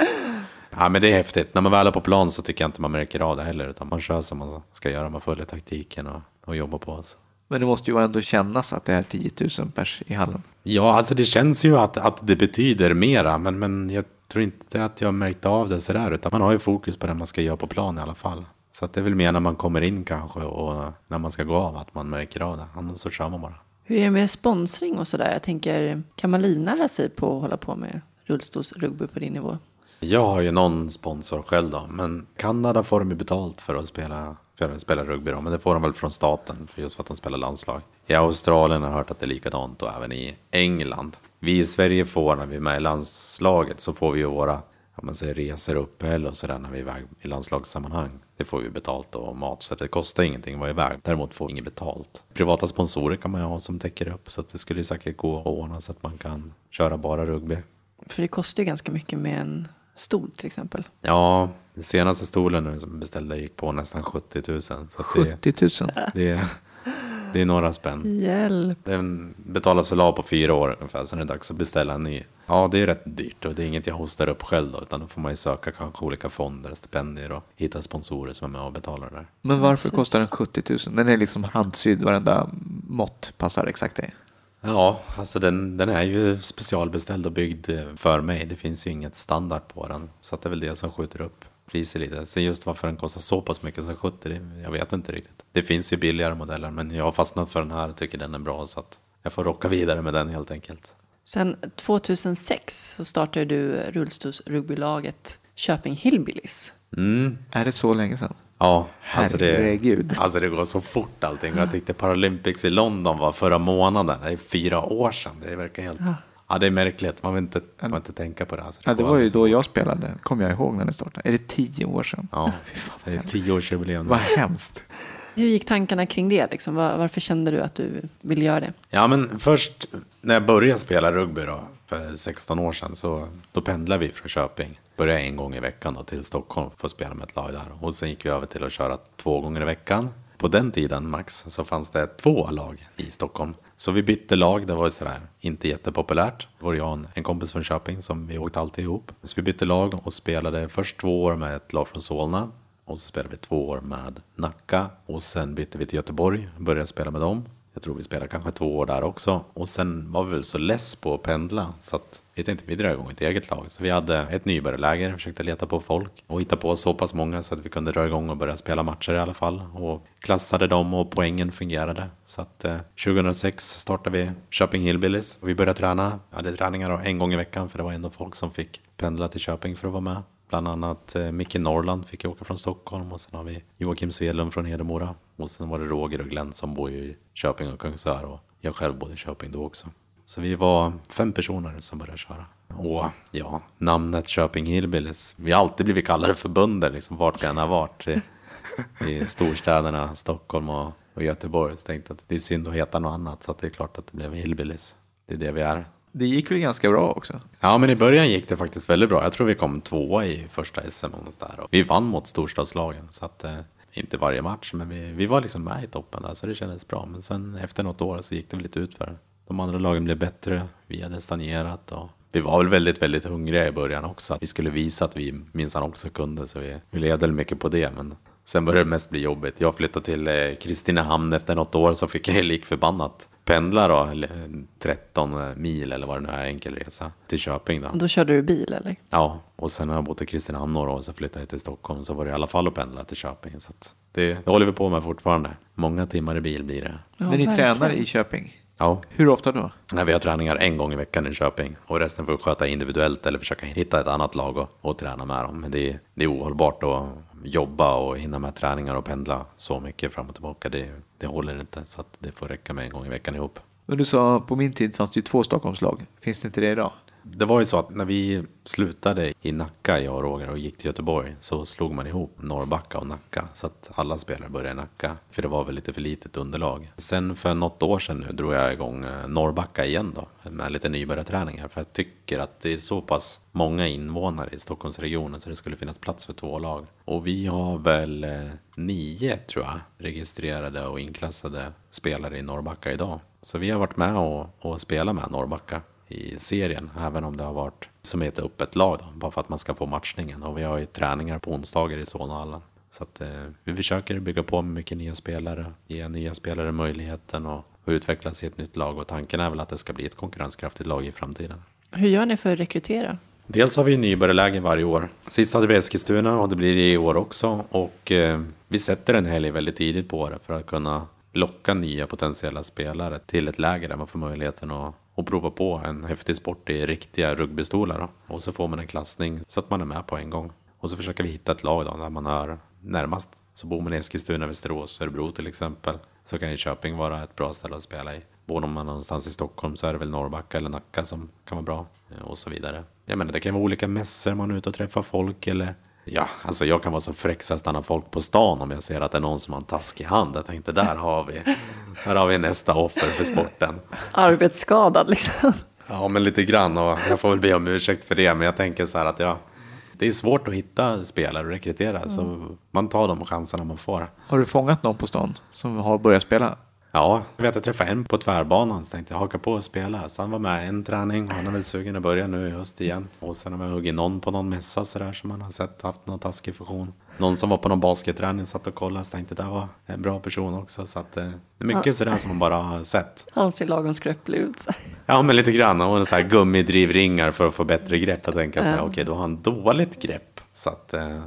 Ja, men det är häftigt. När man väl är på plan så tycker jag inte man märker av det heller. Utan man kör som man ska göra. Man följer taktiken och, och jobbar på. Så.
Men det måste ju ändå kännas att det är 10 000 pers i hallen.
Ja, alltså det känns ju att, att det betyder mera, men, men jag tror inte att jag märkte av det sådär, utan man har ju fokus på det man ska göra på plan i alla fall. Så att det är väl mer när man kommer in kanske och när man ska gå av att man märker av det, annars så kör man bara.
Hur är det med sponsring och sådär? Jag tänker, kan man livnära sig på att hålla på med rullstolsrugby på din nivå?
Jag har ju någon sponsor själv då, men Kanada får de ju betalt för att spela, för att spela rugby då, men det får de väl från staten, för just för att de spelar landslag. I Australien har jag hört att det är likadant och även i England. Vi i Sverige får, när vi är med i landslaget, så får vi ju våra om man säger resor uppehälle och sådär när vi är iväg i landslagssammanhang. Det får vi betalt och mat, så det kostar ingenting att vara iväg. Däremot får vi inget betalt. Privata sponsorer kan man ju ha som täcker upp, så att det skulle säkert gå att ordna så att man kan köra bara rugby.
För det kostar ju ganska mycket med en stol till exempel.
Ja, den senaste stolen nu som beställde gick på nästan 70 000. Så att det,
70 000.
det, det är några spänn.
Hjälp!
Den betalas väl av på fyra år ungefär, det är dags att beställa en ny. Ja, det är rätt dyrt och det är inget jag hostar upp själv då, utan då får man ju söka kanske olika fonder, stipendier och hitta sponsorer som är med och betalar det där.
Men varför kostar den 70 000? Den är liksom handsydd, varenda mått passar exakt det.
Ja, alltså den, den är ju specialbeställd och byggd för mig. Det finns ju inget standard på den. Så att det är väl det som skjuter upp priset lite. Sen just varför den kostar så pass mycket som 70, det, jag vet inte riktigt. Det finns ju billigare modeller, men jag har fastnat för den här och tycker den är bra. Så att jag får rocka vidare med den helt enkelt.
Sen 2006 så startade du rullstolsrugbylaget Köping Hillbillies.
Mm.
Är det så länge sedan?
Ja, alltså det, alltså det går så fort allting. Jag tyckte Paralympics i London var förra månaden. Det är fyra år sedan. Det verkar helt... Ja, det är märkligt. Man vill inte, man vill inte tänka på det. Alltså,
Ja, det var ju
alldeles
då jag spelade, kommer jag ihåg när det startade. Är det tio år sedan?
Ja, det är tioårsjubileum.
Vad hemskt.
Hur gick tankarna kring det? Liksom? Var, varför kände du att du ville göra det?
Ja, men först när jag började spela rugby då, för 16 år sedan, så då pendlade vi från Köping. Började en gång i veckan då till Stockholm för att spela med ett lag där. Och sen gick vi över till att köra två gånger i veckan. På den tiden, Max, så fanns det två lag i Stockholm. Så vi bytte lag, det var ju sådär inte jättepopulärt. Det var jag och en- kompis från Köping som vi åkte alltid ihop. Så vi bytte lag och spelade först två år med ett lag från Solna. Och så spelade vi två år med Nacka. Och sen bytte vi till Göteborg, och började spela med dem. Jag tror vi spelade kanske två år där också. Och sen var vi väl så less på att pendla. Så att vi tänkte vi drar igång ett eget lag. Så vi hade ett nybörjarläger, försökte leta på folk. Och hitta på så pass många så att vi kunde dra igång och börja spela matcher i alla fall. Och klassade dem och poängen fungerade. Så att eh, 2006 startade vi Köping Hillbillies. Och vi började träna. Jag hade träningar då en gång i veckan för det var ändå folk som fick pendla till Köping för att vara med. Bland annat eh, Micke Norrland fick åka från Stockholm och sen har vi Joakim Svedlund från Hedemora. Och sen var det Roger och Glenn som bor i Köping och Kungsör och jag själv bodde i Köping då också. Så vi var fem personer som började köra. Och ja, namnet Köping Hillbillies. Vi har alltid blivit kallade för bönder liksom vart vi än har varit. I, i storstäderna Stockholm och, och Göteborg. Så tänkte att det är synd att heta något annat så att det är klart att det blev Hillbillies. Det är det vi är.
Det gick väl ganska bra också?
Ja, men i början gick det faktiskt väldigt bra. Jag tror vi kom tvåa i första SM någonstans där. Och vi vann mot storstadslagen. Så att, eh, inte varje match, men vi, vi var liksom med i toppen där, så det kändes bra. Men sen efter något år så gick det väl lite utför. De andra lagen blev bättre, vi hade stagnerat och vi var väl väldigt, väldigt hungriga i början också. Vi skulle visa att vi minsann också kunde, så vi, vi levde väl mycket på det. Men sen började det mest bli jobbigt. Jag flyttade till eh, Kristinehamn efter något år, så fick jag lik förbannat pendla då, eller, eh, 13 mil eller vad det nu är, enkel resa till Köping då.
Och då körde du bil eller?
Ja, och sen har jag bott i Kristinehamn några år, så flyttade jag till Stockholm, så var det i alla fall att pendla till Köping. Så att det, det håller vi på med fortfarande. Många timmar i bil blir det.
Ja,
Men ni
verkligen.
tränar i Köping?
Ja,
Hur ofta då?
Nej, vi har träningar en gång i veckan i Köping och resten får vi sköta individuellt eller försöka hitta ett annat lag och, och träna med dem. Men det är, det är ohållbart att jobba och hinna med träningar och pendla så mycket fram och tillbaka. Det, det håller inte, så att det får räcka med en gång i veckan ihop.
Men du sa på min tid fanns det ju två Stockholmslag. Finns det inte det idag?
Det var ju så att när vi slutade i Nacka, jag och Roger, och gick till Göteborg så slog man ihop Norrbacka och Nacka. Så att alla spelare började i Nacka, för det var väl lite för litet underlag. Sen för något år sedan nu drog jag igång eh, Norrbacka igen då, med lite nybörjarträningar. För jag tycker att det är så pass många invånare i Stockholmsregionen så det skulle finnas plats för två lag. Och vi har väl eh, nio, tror jag, registrerade och inklassade spelare i Norrbacka idag. Så vi har varit med och, och spelat med Norrbacka i serien, även om det har varit som ett öppet lag då, bara för att man ska få matchningen. Och vi har ju träningar på onsdagar i Solnahallen. Så att eh, vi försöker bygga på med mycket nya spelare, ge nya spelare möjligheten och, och utvecklas i ett nytt lag. Och tanken är väl att det ska bli ett konkurrenskraftigt lag i framtiden.
Hur gör ni för att rekrytera?
Dels har vi nybörjarläger varje år. Sist hade vi Eskilstuna och det blir det i år också. Och eh, vi sätter en helg väldigt tidigt på det för att kunna locka nya potentiella spelare till ett läger där man får möjligheten att, och prova på en häftig sport i riktiga rugbystolar. Då. Och så får man en klassning så att man är med på en gång. Och så försöker vi hitta ett lag då, där man är närmast. Så bor man i Eskilstuna, Västerås, Örebro till exempel. Så kan ju Köping vara ett bra ställe att spela i. Bor man någonstans i Stockholm så är det väl Norrbacka eller Nacka som kan vara bra. Eh, och så vidare. Jag menar, det kan vara olika mässor man är ute och träffar folk eller Ja, alltså jag kan vara så fräck så jag stannar folk på stan om jag ser att det är någon som har en taskig hand. Jag tänkte, där har vi, här har vi nästa offer för sporten.
Arbetsskadad liksom.
Ja, men lite grann och jag får väl be om ursäkt för det. Men jag tänker så här att ja, det är svårt att hitta spelare och rekrytera. Så man tar de chanserna man får.
Har du fångat någon på stan som har börjat spela?
Ja, jag vet jag träffade en på tvärbanan så tänkte jag haka på och spela. Så han var med en träning, han är väl sugen att börja nu i höst igen. Och sen har vi huggit någon på någon mässa sådär som man har sett haft någon taskig fusion. Någon som var på någon basketträning satt och kollade så tänkte det där var en bra person också. Så att eh, det är mycket sådär som man bara har sett.
Han ser lagom skröplig ut. så.
Ja, men lite grann. Och sån här gummidrivringar för att få bättre grepp. Jag tänker så här, okej, då har han dåligt grepp. Så att, eh,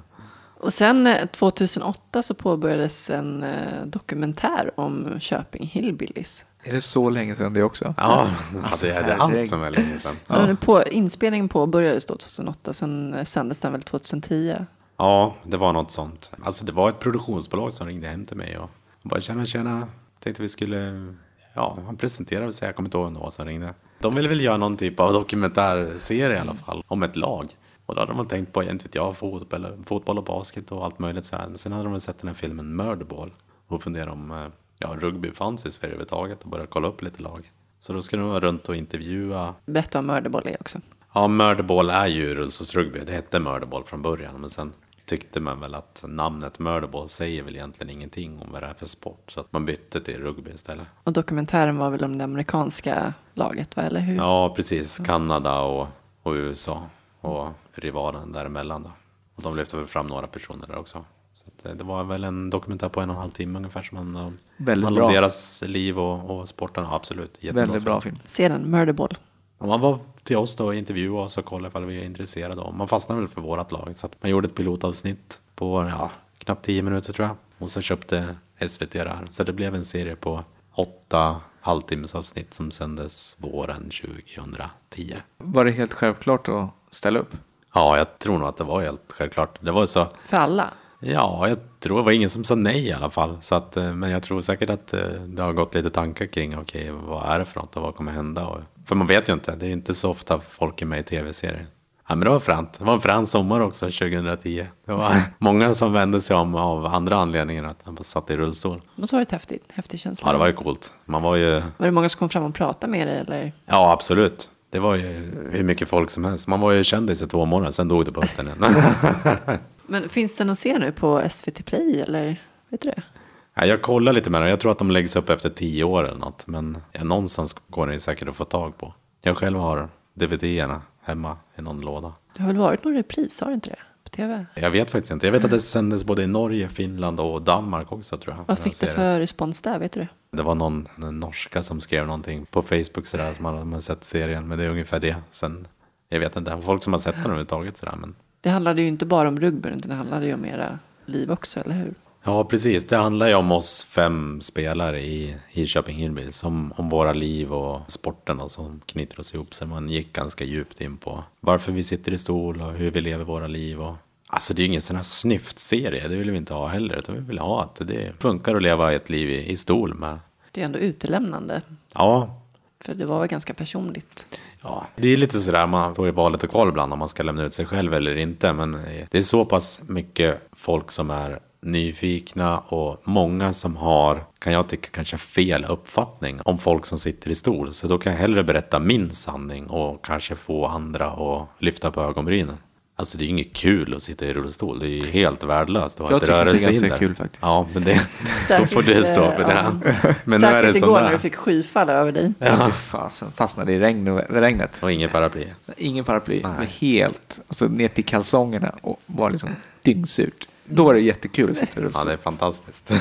Och sen eh, 2008 så påbörjades en eh, dokumentär om Köping Hillbillies.
Är det så länge sedan det också?
ja, alltså, det är
herregud.
allt som är länge sedan.
Ja. På, inspelningen påbörjades då 2008, sen eh, sändes den väl 2010.
Ja, det var något sånt. Alltså det var ett produktionsbolag som ringde hem till mig och bara tjena, tjena. Tänkte vi skulle, ja, han presenterade sig, jag kommer inte ihåg vem det var som ringde. De ville väl göra någon typ av dokumentärserie i alla fall, om ett lag. Och då hade de väl tänkt på, inte vet jag, fotboll, fotboll och basket och allt möjligt så här. Sen hade de väl sett den här filmen Murderball och funderat om eh, ja, rugby fanns i Sverige överhuvudtaget och började kolla upp lite lag. Så då skulle de vara runt och intervjua.
Berätta om Murderball är också.
Ja, Murderball är ju rullstolsrugby. Det hette Murderball från början, men sen tyckte man väl att namnet Murderball säger väl egentligen ingenting om vad det är för sport. Så att man bytte till rugby istället.
Och dokumentären var väl om det amerikanska laget, va? eller hur?
Ja, precis. Kanada och, och USA och rivalen däremellan då. Och de lyfte väl fram några personer där också. Så att, eh, det var väl en dokumentär på en och en halv timme ungefär som handlade om, handlade om deras liv och, och sporten. Ja, absolut. Jättebra
Väldigt bra film.
Se den, Murderball.
Och man var till oss då och intervjuade oss och kollade ifall vi är intresserade. Och man fastnade väl för vårat lag. Så att man gjorde ett pilotavsnitt på ja, knappt tio minuter tror jag. Och så köpte SVT det här. Så det blev en serie på åtta halvtimmesavsnitt som sändes våren 2010.
Var det helt självklart att ställa upp?
Ja, jag tror nog att det var helt självklart. Det var så,
För alla.
ja, jag tror det var ingen som sa nej i alla fall. Så att, eh, men jag tror säkert att eh, det har gått lite tankar kring, okej, vad är det för något och vad kommer hända? Och, för man vet ju inte, det är inte så ofta folk är med i tv-serier. Ja, men det var fränt. Det var en frän sommar också 2010. Det var många som vände sig om av andra anledningar att han satt i rullstol.
Så var det ett häftigt, häftig känsla.
Ja, det var ju coolt. Man var ju,
Var det många som kom fram och pratade med dig eller?
ja absolut. Det var ju hur mycket folk som helst. Man var ju kändis i två månader, sen dog det på hösten igen.
Men finns den att se nu på SVT Play eller? Vet du det?
Ja, jag kollar lite med dem. Jag tror att de läggs upp efter tio år eller något. Men ja, någonstans går det säkert att få tag på. Jag själv har DVD-erna hemma i någon låda.
Det har väl varit någon repris, har det inte det? På tv?
Jag vet faktiskt inte. Jag vet att det sändes både i Norge, Finland och Danmark också tror jag.
Vad fick
serien.
för respons där, vet du det?
Det var någon, norska som skrev någonting på Facebook sådär som hade man sett serien. Men det är ungefär det. Sen, jag vet inte, folk som har sett den överhuvudtaget sådär. Men
Det handlade ju inte bara om rugby, utan det handlade ju om era liv också, eller hur?
Ja, precis. Det handlar ju om oss fem spelare i Hirköping Hillbillies. Som om våra liv och sporten och som knyter oss ihop. Så man gick ganska djupt in på varför vi sitter i stol och hur vi lever våra liv. Och... Alltså det är ju ingen sån här snyftserie, det vill vi inte ha heller. Utan vi vill ha att det funkar att leva ett liv i, i stol med.
Det är ändå utelämnande,
Ja,
för det var väl ganska personligt.
Ja, det är lite sådär, man står i valet och kval ibland om man ska lämna ut sig själv eller inte. Men det är så pass mycket folk som är nyfikna och många som har, kan jag tycka, kanske fel uppfattning om folk som sitter i stol. Så då kan jag hellre berätta min sanning och kanske få andra att lyfta på ögonbrynen. Alltså det är inget kul att sitta i rullstol, det är ju helt värdelöst att ha
Jag tycker det är ganska kul faktiskt.
Ja, men det, då
Särskilt,
får du stå för
eh,
det.
ja.
Men nu är det
Särskilt igår när du fick skyfall över dig.
Ja. Fy fasen, fastnade i regn, regnet.
Och ingen paraply.
Ingen paraply, men helt, alltså ner till kalsongerna och var liksom dyngsurt. Då var det jättekul att sitta i
Ja,
rullstol.
det är fantastiskt.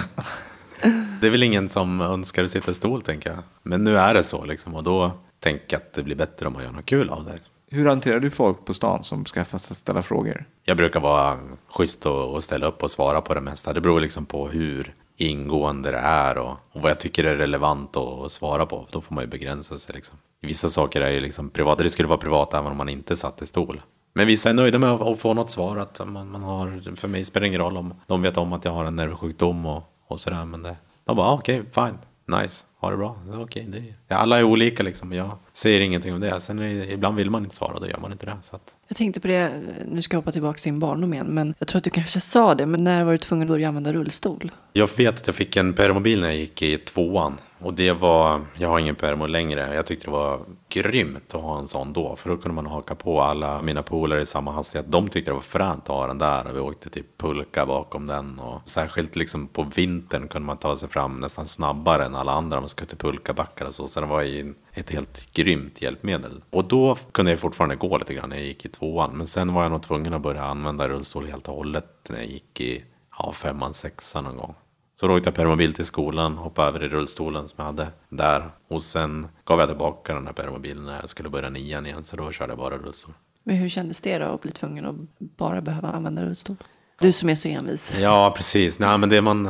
Det är väl ingen som önskar att sitta i stol, tänker jag. Men nu är det så, liksom. Och då tänker jag att det blir bättre om man gör något kul av det.
Hur hanterar du folk på stan som ska ställa frågor?
Jag brukar vara schysst och, ställa upp och svara på det mesta. Det beror liksom på hur ingående det är och, och vad jag tycker är relevant att, att svara på. Då får man ju begränsa sig. Liksom. Vissa saker är ju liksom privata. Det skulle vara privat även om man inte satt i stol. Men vissa är nöjda med att, få något svar. Att man, man har, för mig spelar det ingen roll om de vet om att jag har en nervsjukdom och, och sådär. Men det, de bara, ah, okej, fine, nice, ha det bra. Okej, det är, ja, alla är olika liksom. Jag säger ingenting om det. Sen det, ibland vill man inte svara och då gör man inte det. Så att,
Jag tänkte på det, nu ska jag hoppa tillbaka till din barndom igen, men jag tror att du kanske sa det, men när var du tvungen att börja använda rullstol?
Jag vet att jag fick en permobil när jag gick i tvåan. Och det var, jag har ingen permo längre. Jag tyckte det var grymt att ha en sån då. För då kunde man haka på alla mina polare i samma hastighet. De tyckte det var fränt att ha den där. Och vi åkte typ pulka bakom den. Och särskilt liksom på vintern kunde man ta sig fram nästan snabbare än alla andra. Man skulle till pulkabackar och så. Så det var ju ett helt grymt hjälpmedel. Och då kunde jag fortfarande gå lite grann när jag gick i tvåan. Men sen var jag nog tvungen att börja använda rullstol helt och hållet när jag gick i ja, femman, sexan någon gång. Så då åkte jag permobil till skolan, hoppade över i rullstolen som jag hade där. Och sen gav jag tillbaka den här permobilen när jag skulle börja nian igen. Så då körde jag bara rullstol.
Men hur kändes det då att bli tvungen att bara behöva använda rullstol? Du som är så envis.
Ja, precis. Nej, men det man...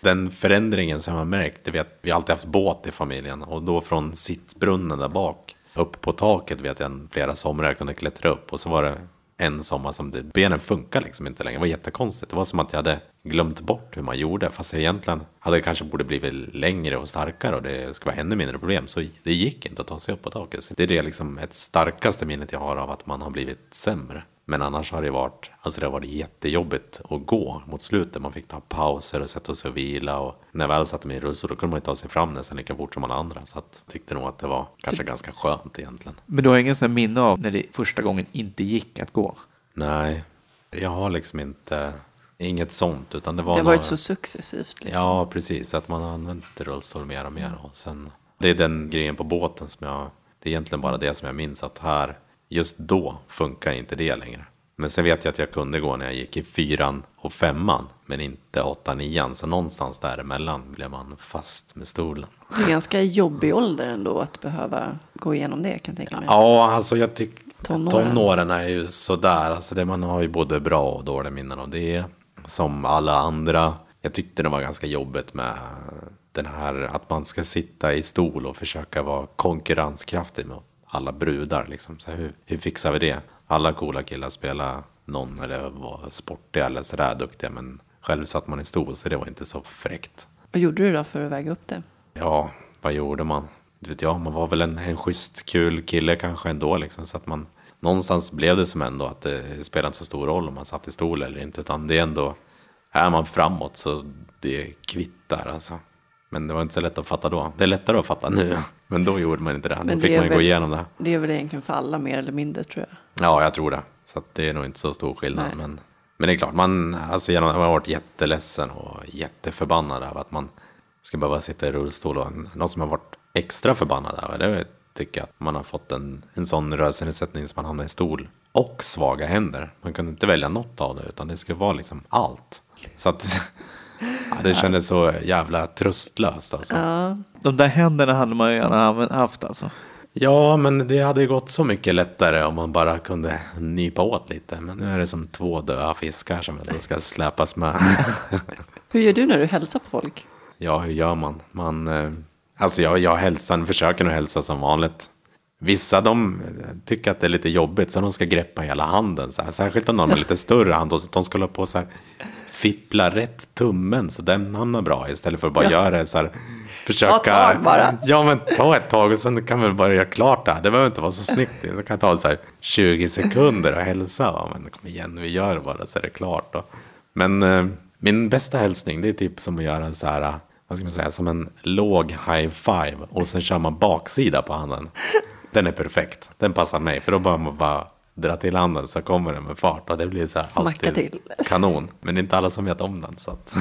Den förändringen som jag har märkt, det vet, vi har alltid haft båt i familjen. Och då från sittbrunnen där bak, upp på taket vet jag flera somrar jag kunde klättra upp. Och så var det en sommar som det, benen funkar liksom inte längre. Det var jättekonstigt. Det var som att jag hade glömt bort hur man gjorde. Fast jag egentligen hade kanske borde blivit längre och starkare och det skulle vara ännu mindre problem. Så det gick inte att ta sig upp på taket. Så det är det liksom ett starkaste minnet jag har av att man har blivit sämre. Men annars har det varit, alltså det har varit jättejobbigt att gå mot slutet. Man fick ta pauser och sätta sig och vila. Och när jag väl satte mig i rullstol då kunde man ju ta sig fram nästan lika fort som alla andra. Så att, jag tyckte nog att det var kanske ganska skönt egentligen.
Men du har ingen sån minne av när det första gången inte gick att gå?
Nej, jag har liksom inte, inget sånt. Utan det var
Det har varit
några-
så successivt. Liksom.
Ja, precis. Att man har använt rullstol mer och mer. Och sen, det är den grejen på båten som jag... Det är egentligen bara det som jag minns. Att här, just då funkar inte det längre. Men sen vet jag att jag kunde gå när jag gick i fyran och femman. Men inte åtta, nian. Så någonstans däremellan blev man fast med stolen.
Det är ganska jobbig ålder ändå att behöva gå igenom det kan jag tänka mig.
Ja, alltså jag tycker
Tonåren.
tonåren. är ju sådär. Alltså det, man har ju både bra och dåliga minnen av det. Som alla andra. Jag tyckte det var ganska jobbigt med den här att man ska sitta i stol och försöka vara konkurrenskraftig med alla brudar. Liksom. Så hur, hur fixar vi det? Alla coola killar spelar någon eller var sportiga eller sådär duktiga. Men själv satt man i stol så det var inte så fräckt.
Vad gjorde du då för att väga upp det?
Ja, vad gjorde man? Det vet jag, man var väl en, en schysst, kul kille kanske ändå. Liksom, så att man, någonstans blev det som ändå att det spelade inte så stor roll om man satt i stol eller inte. Utan det är ändå, är man framåt så det kvittar alltså. Men det var inte så lätt att fatta då. Det är lättare att fatta nu. Men då gjorde man inte det.
Men
då fick man ju gå
väl-
igenom det.
Det är väl egentligen för alla mer eller mindre tror jag.
Ja, jag tror det. Så det är nog inte så stor skillnad.
Nej.
Men, men det är klart, man, alltså, man har varit jätteledsen och jätteförbannad över att man ska behöva sitta i rullstol. Och något som har varit extra förbannad över, det tycker jag att man har fått en, en sån rörelsenedsättning som man hamnar i stol och svaga händer. Man kunde inte välja något av det, utan det skulle vara liksom allt. Så att ja, det kändes så jävla tröstlöst alltså.
Ja,
De där händerna hade man ju gärna haft alltså.
Ja, men det hade ju gått så mycket lättare om man bara kunde nypa åt lite. Men nu är det som två döda fiskar som ändå ska släpas med.
Hur gör du när du hälsar på folk?
ja, hur gör man? man eh, alltså jag, jag hälsar, försöker nog hälsa som vanligt. Vissa de eh, tycker att det är lite jobbigt så de ska greppa hela handen. Så här. Särskilt om någon har lite större hand. och De ska hålla på så här fippla rätt tummen så den hamnar bra istället för att bara göra det så här. Försöka.
tag bara.
Ja men ta ett tag och sen kan vi bara göra klart det här. Det behöver inte vara så snyggt. Det kan ta så här 20 sekunder och hälsa. Ja, men kom igen vi gör det bara så är det klart. Då. Men eh, min bästa hälsning det är typ som att göra en så här. eh, Vad ska man säga? Som en låg high five. Och sen kör man baksida på handen. Den är perfekt. Den passar mig. För då bara man bara dra till handen så kommer den med fart. Och det blir så här
Smacka
alltid
till.
kanon. Men det är inte alla som vet om den. Så att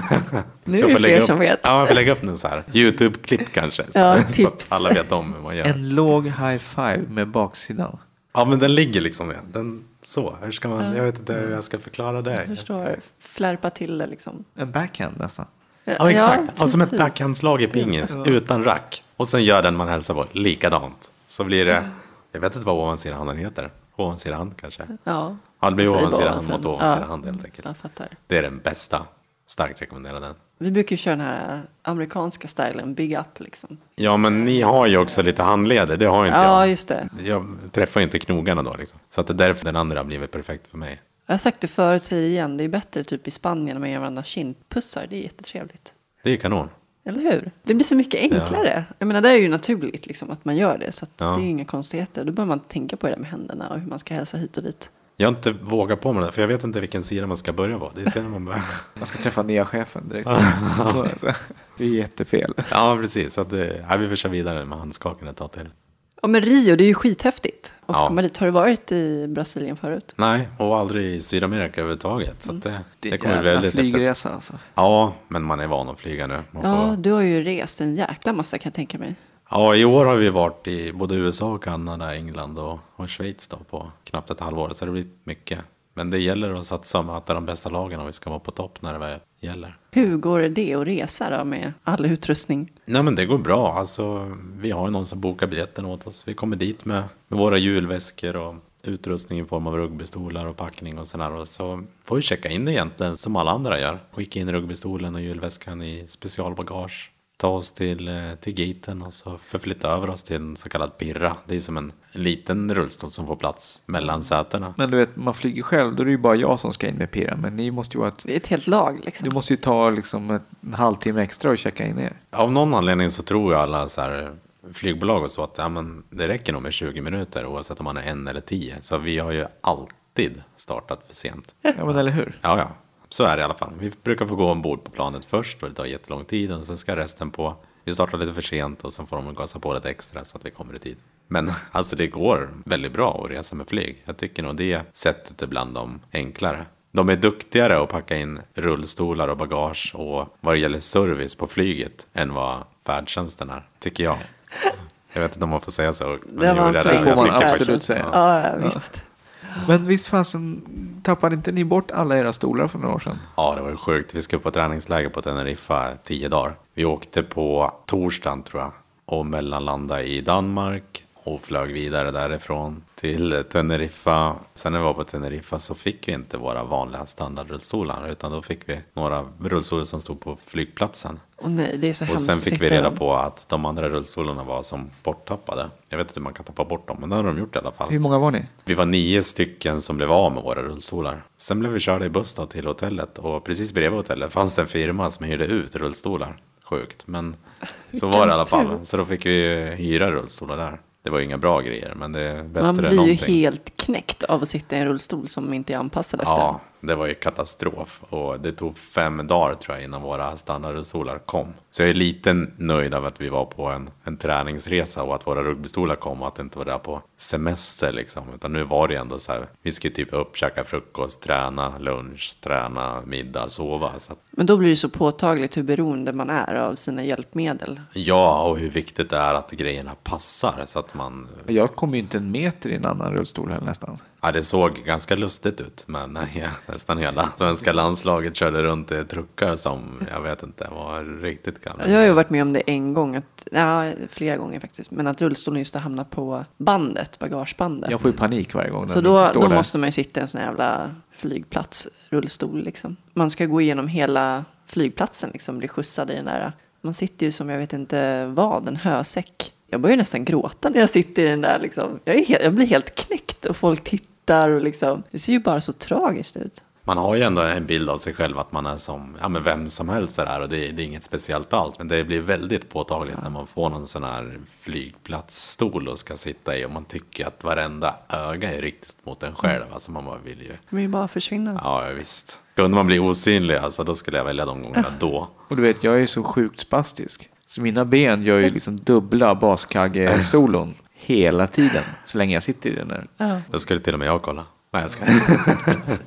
Nu är
jag
det fler som vet.
Ja, jag får lägga upp den så här. YouTube-klipp kanske. Så,
Ja,
så
tips.
att alla vet om hur man gör.
En låg high five med baksidan.
Ja, men den ligger liksom med. Den, så, hur ska man, jag vet inte hur jag ska förklara det.
Jag förstår. Flärpa till det liksom.
En backhand nästan.
Ja, exakt. Ja, som ett backhandslag i pingis utan rack. Och sen gör den man hälsar på likadant. Så blir det, jag vet inte vad ovansida handen heter. Ovansida hand kanske.
Ja.
Ja, det blir ovansida hand mot ovansida
Ja.
hand helt enkelt.
Jag fattar.
Det är den bästa. Starkt rekommenderad den.
Vi brukar ju köra den här amerikanska stilen, big up liksom.
Ja, men ni har ju också lite handleder. Det har inte
Ja,
jag.
just det.
Jag träffar ju inte knogarna då liksom. Så att det är därför den andra har blivit perfekt för mig.
Jag har sagt det förut, säger det igen. Det är bättre typ i Spanien när man ger varandra kindpussar. Det är jättetrevligt.
Det är ju kanon.
Eller hur? Det blir så mycket enklare. Jag menar, det är ju naturligt liksom att man gör det. Så att
Ja.
det är ju inga konstigheter. Då behöver man inte tänka på det där med händerna och hur man ska hälsa hit och dit.
Jag har inte vågat på mig det, för jag vet inte vilken sida man ska börja på. Det är sen man börjar.
Man ska träffa nya chefen direkt. Så. Det är jättefel.
Ja, precis. Så att, eh, ja, vi får köra vidare med handskaken ett tag till.
Ja, men Rio, det är ju skithäftigt. Och
Ja.
komma dit. Har du varit i Brasilien förut?
Nej, och aldrig i Sydamerika överhuvudtaget. Så att det,
Det
det,
är
kommer
en
bli väldigt häftigt.
flygresa alltså.
Ja, men man är van att flyga nu. Man
Ja,
får...
du har ju rest en jäkla massa kan jag tänka mig.
ja, i år har vi varit i både USA, Kanada, England och, och Schweiz då på knappt ett halvår. Så det blir mycket. Men det gäller att satsa och möta de bästa lagen om vi ska vara på topp när det väl gäller.
Hur går det att resa då med all utrustning?
Nej men det går bra. Alltså, vi har ju någon som bokar biljetten åt oss. Vi kommer dit med, med våra julväskor och utrustning i form av rugbystolar och packning och sådär. Och så får vi checka in det egentligen som alla andra gör. Skicka in rugbystolen och julväskan i specialbagage. Ta oss till, eh, till gaten och så förflytta över oss till en så kallad pirra. Det är som en, en liten rullstol som får plats mellan sätena.
Men du vet, man flyger själv, då är det ju bara jag som ska in med pirra. Men ni måste ju vara ett,
Det är ett helt lag liksom.
du måste ju ta liksom en halvtimme extra och checka in er.
Av någon anledning så tror ju alla så här flygbolag och så att ja, men det räcker nog med 20 minuter oavsett om man är en eller tio. Så vi har ju alltid startat för sent.
Ja, men eller hur?
Ja, ja. Så är det i alla fall. Vi brukar få gå ombord på planet först och det tar jättelång tid och sen ska resten på. Vi startar lite för sent och sen får de gasa på lite extra så att vi kommer i tid. Men alltså det går väldigt bra att resa med flyg. Jag tycker nog det sättet är bland de enklare. De är duktigare att packa in rullstolar och bagage och vad det gäller service på flyget än vad färdtjänsten är, tycker jag. Jag vet inte om man får säga så. men
Det var sväng.
jag
får man absolut säga.
Ja, ja, visst.
Men visst fasen, tappade inte ni bort alla era stolar för några år sedan?
Ja, det var ju sjukt. Vi skulle på träningsläger på Teneriffa tio dagar. Vi åkte på torsdagen tror jag och mellanlandade i Danmark och flög vidare därifrån till Teneriffa. Sen när vi var på Teneriffa så fick vi inte våra vanliga standardrullstolar utan då fick vi några rullstolar som stod på flygplatsen.
Och nej, det är så
Och sen fick vi reda på att de andra rullstolarna var som borttappade. Jag vet inte hur man kan tappa bort dem, men det har de gjort i alla fall.
Hur många var ni?
Vi var nio stycken som blev av med våra rullstolar. Sen blev vi körda i buss då till hotellet och precis bredvid hotellet fanns det en firma som hyrde ut rullstolar. Sjukt, men så var det i alla fall. Så då fick vi hyra rullstolar där. Det var ju inga bra grejer, men det är bättre
Man
än
blir ju
någonting.
helt knäckt av att sitta i en rullstol som inte är anpassad efter
Ja, det var ju katastrof. Och det tog fem dagar tror jag innan våra standardrullstolar kom. Så jag är lite nöjd av att vi var på en, en träningsresa och att våra rugbystolar kom och att det inte var där på semester liksom. Utan nu var det ändå så här, vi skulle typ upp, käka frukost, träna lunch, träna middag, sova. Så att,
Men då blir det så påtagligt hur beroende man är av sina hjälpmedel.
ja, och hur viktigt det är att grejerna passar så att man
Jag kom ju inte en meter i en annan rullstol här nästan.
Ja, det såg ganska lustigt ut, men nej, nästan hela svenska landslaget körde runt i truckar som jag vet inte var riktigt gamla.
Jag har ju varit med om det en gång, att, ja, flera gånger faktiskt, men att rullstolen just har hamnat på bandet, bagagebandet.
Jag får ju panik varje gång.
Så då, då måste man ju sitta i en sån här jävla flygplatsrullstol liksom. Man ska gå igenom hela flygplatsen liksom, bli skjutsad i den där. Man sitter ju som jag vet inte vad, en hösäck. Jag börjar nästan gråta när jag sitter i den där liksom. Jag, är helt, jag blir helt knäckt och folk tittar och liksom. Det ser ju bara så tragiskt ut.
Man har ju ändå en bild av sig själv att man är som ja, men vem som helst där och det, det är inget speciellt allt. Men det blir väldigt påtagligt när man får någon sån här flygplatsstol och ska sitta i och man tycker att varenda öga är riktigt mot en själv. Alltså man bara vill ju,
De vill bara försvinna.
ja visst. Kunde man bli osynlig, alltså då skulle jag välja de gångerna då.
Och du vet, jag är så sjukt spastisk. Så mina ben gör ju liksom dubbla baskagge-solon hela tiden. Så länge jag sitter i den där.
Ja.
Då skulle till och med jag kolla. Nej jag ska.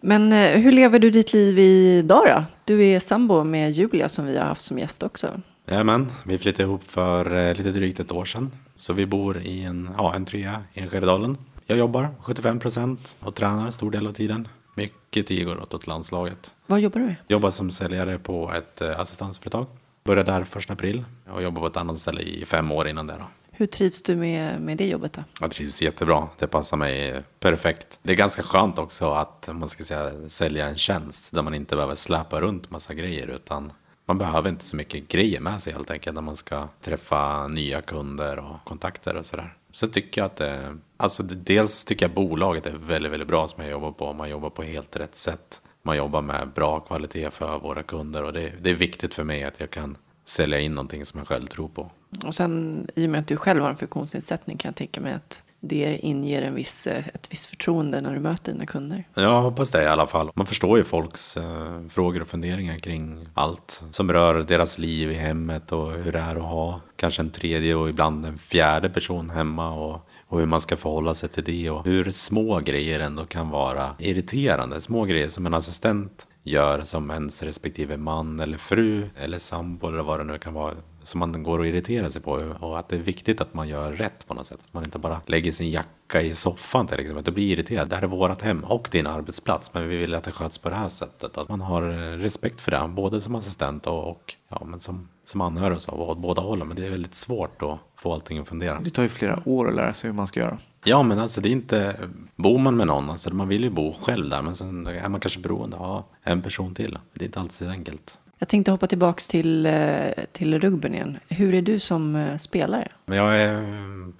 Men eh, hur lever du ditt liv idag då? Du är sambo med Julia som vi har haft som gäst också.
Jajamän, vi flyttade ihop för eh, lite drygt ett år sedan. Så vi bor i en, ja, en trea i Enskededalen. Jag jobbar 75 procent och tränar stor del av tiden. Mycket tid går åt åt landslaget.
Vad jobbar du med?
Jobbar som säljare på ett eh, assistansföretag. Började där första april och jobbade på ett annat ställe i fem år innan det. Då.
Hur trivs du med, med det jobbet då?
Jag trivs jättebra. Det passar mig perfekt. Det är ganska skönt också att man ska säga, sälja en tjänst där man inte behöver släpa runt massa grejer utan man behöver inte så mycket grejer med sig helt enkelt när man ska träffa nya kunder och kontakter och sådär. Sen tycker jag att det, alltså dels tycker jag bolaget är väldigt, väldigt bra som jag jobbar på. Man jobbar på helt rätt sätt. Man jobbar med bra kvalitet för våra kunder och det, det är viktigt för mig att jag kan sälja in någonting som jag själv tror på.
Och sen i och med att du själv har en funktionsnedsättning kan jag tänka mig att det inger en viss, ett visst förtroende när du möter dina kunder.
Jag hoppas det i alla fall. Man förstår ju folks eh, frågor och funderingar kring allt som rör deras liv i hemmet och hur det är att ha kanske en tredje och ibland en fjärde person hemma och, och hur man ska förhålla sig till det och hur små grejer ändå kan vara irriterande. Små grejer som en assistent gör som ens respektive man eller fru eller sambo eller vad det nu kan vara som man går och irriterar sig på och att det är viktigt att man gör rätt på något sätt. Att man inte bara lägger sin jacka i soffan till exempel. Att du blir irriterad. Det här är vårt hem och din arbetsplats men vi vill att det sköts på det här sättet. Att man har respekt för det, både som assistent och, och ja, men som, som anhörig och så, åt båda hållen. Men det är väldigt svårt att få allting att fungera.
Det tar ju flera år att lära sig hur man ska göra.
Ja, men alltså det är inte... Bor man med någon, alltså man vill ju bo själv där, men sen är man kanske beroende av en person till. Det är inte alltid så enkelt.
Jag tänkte hoppa tillbaks till, eh, till rugbyn igen. Hur är du som eh, spelare?
Jag är,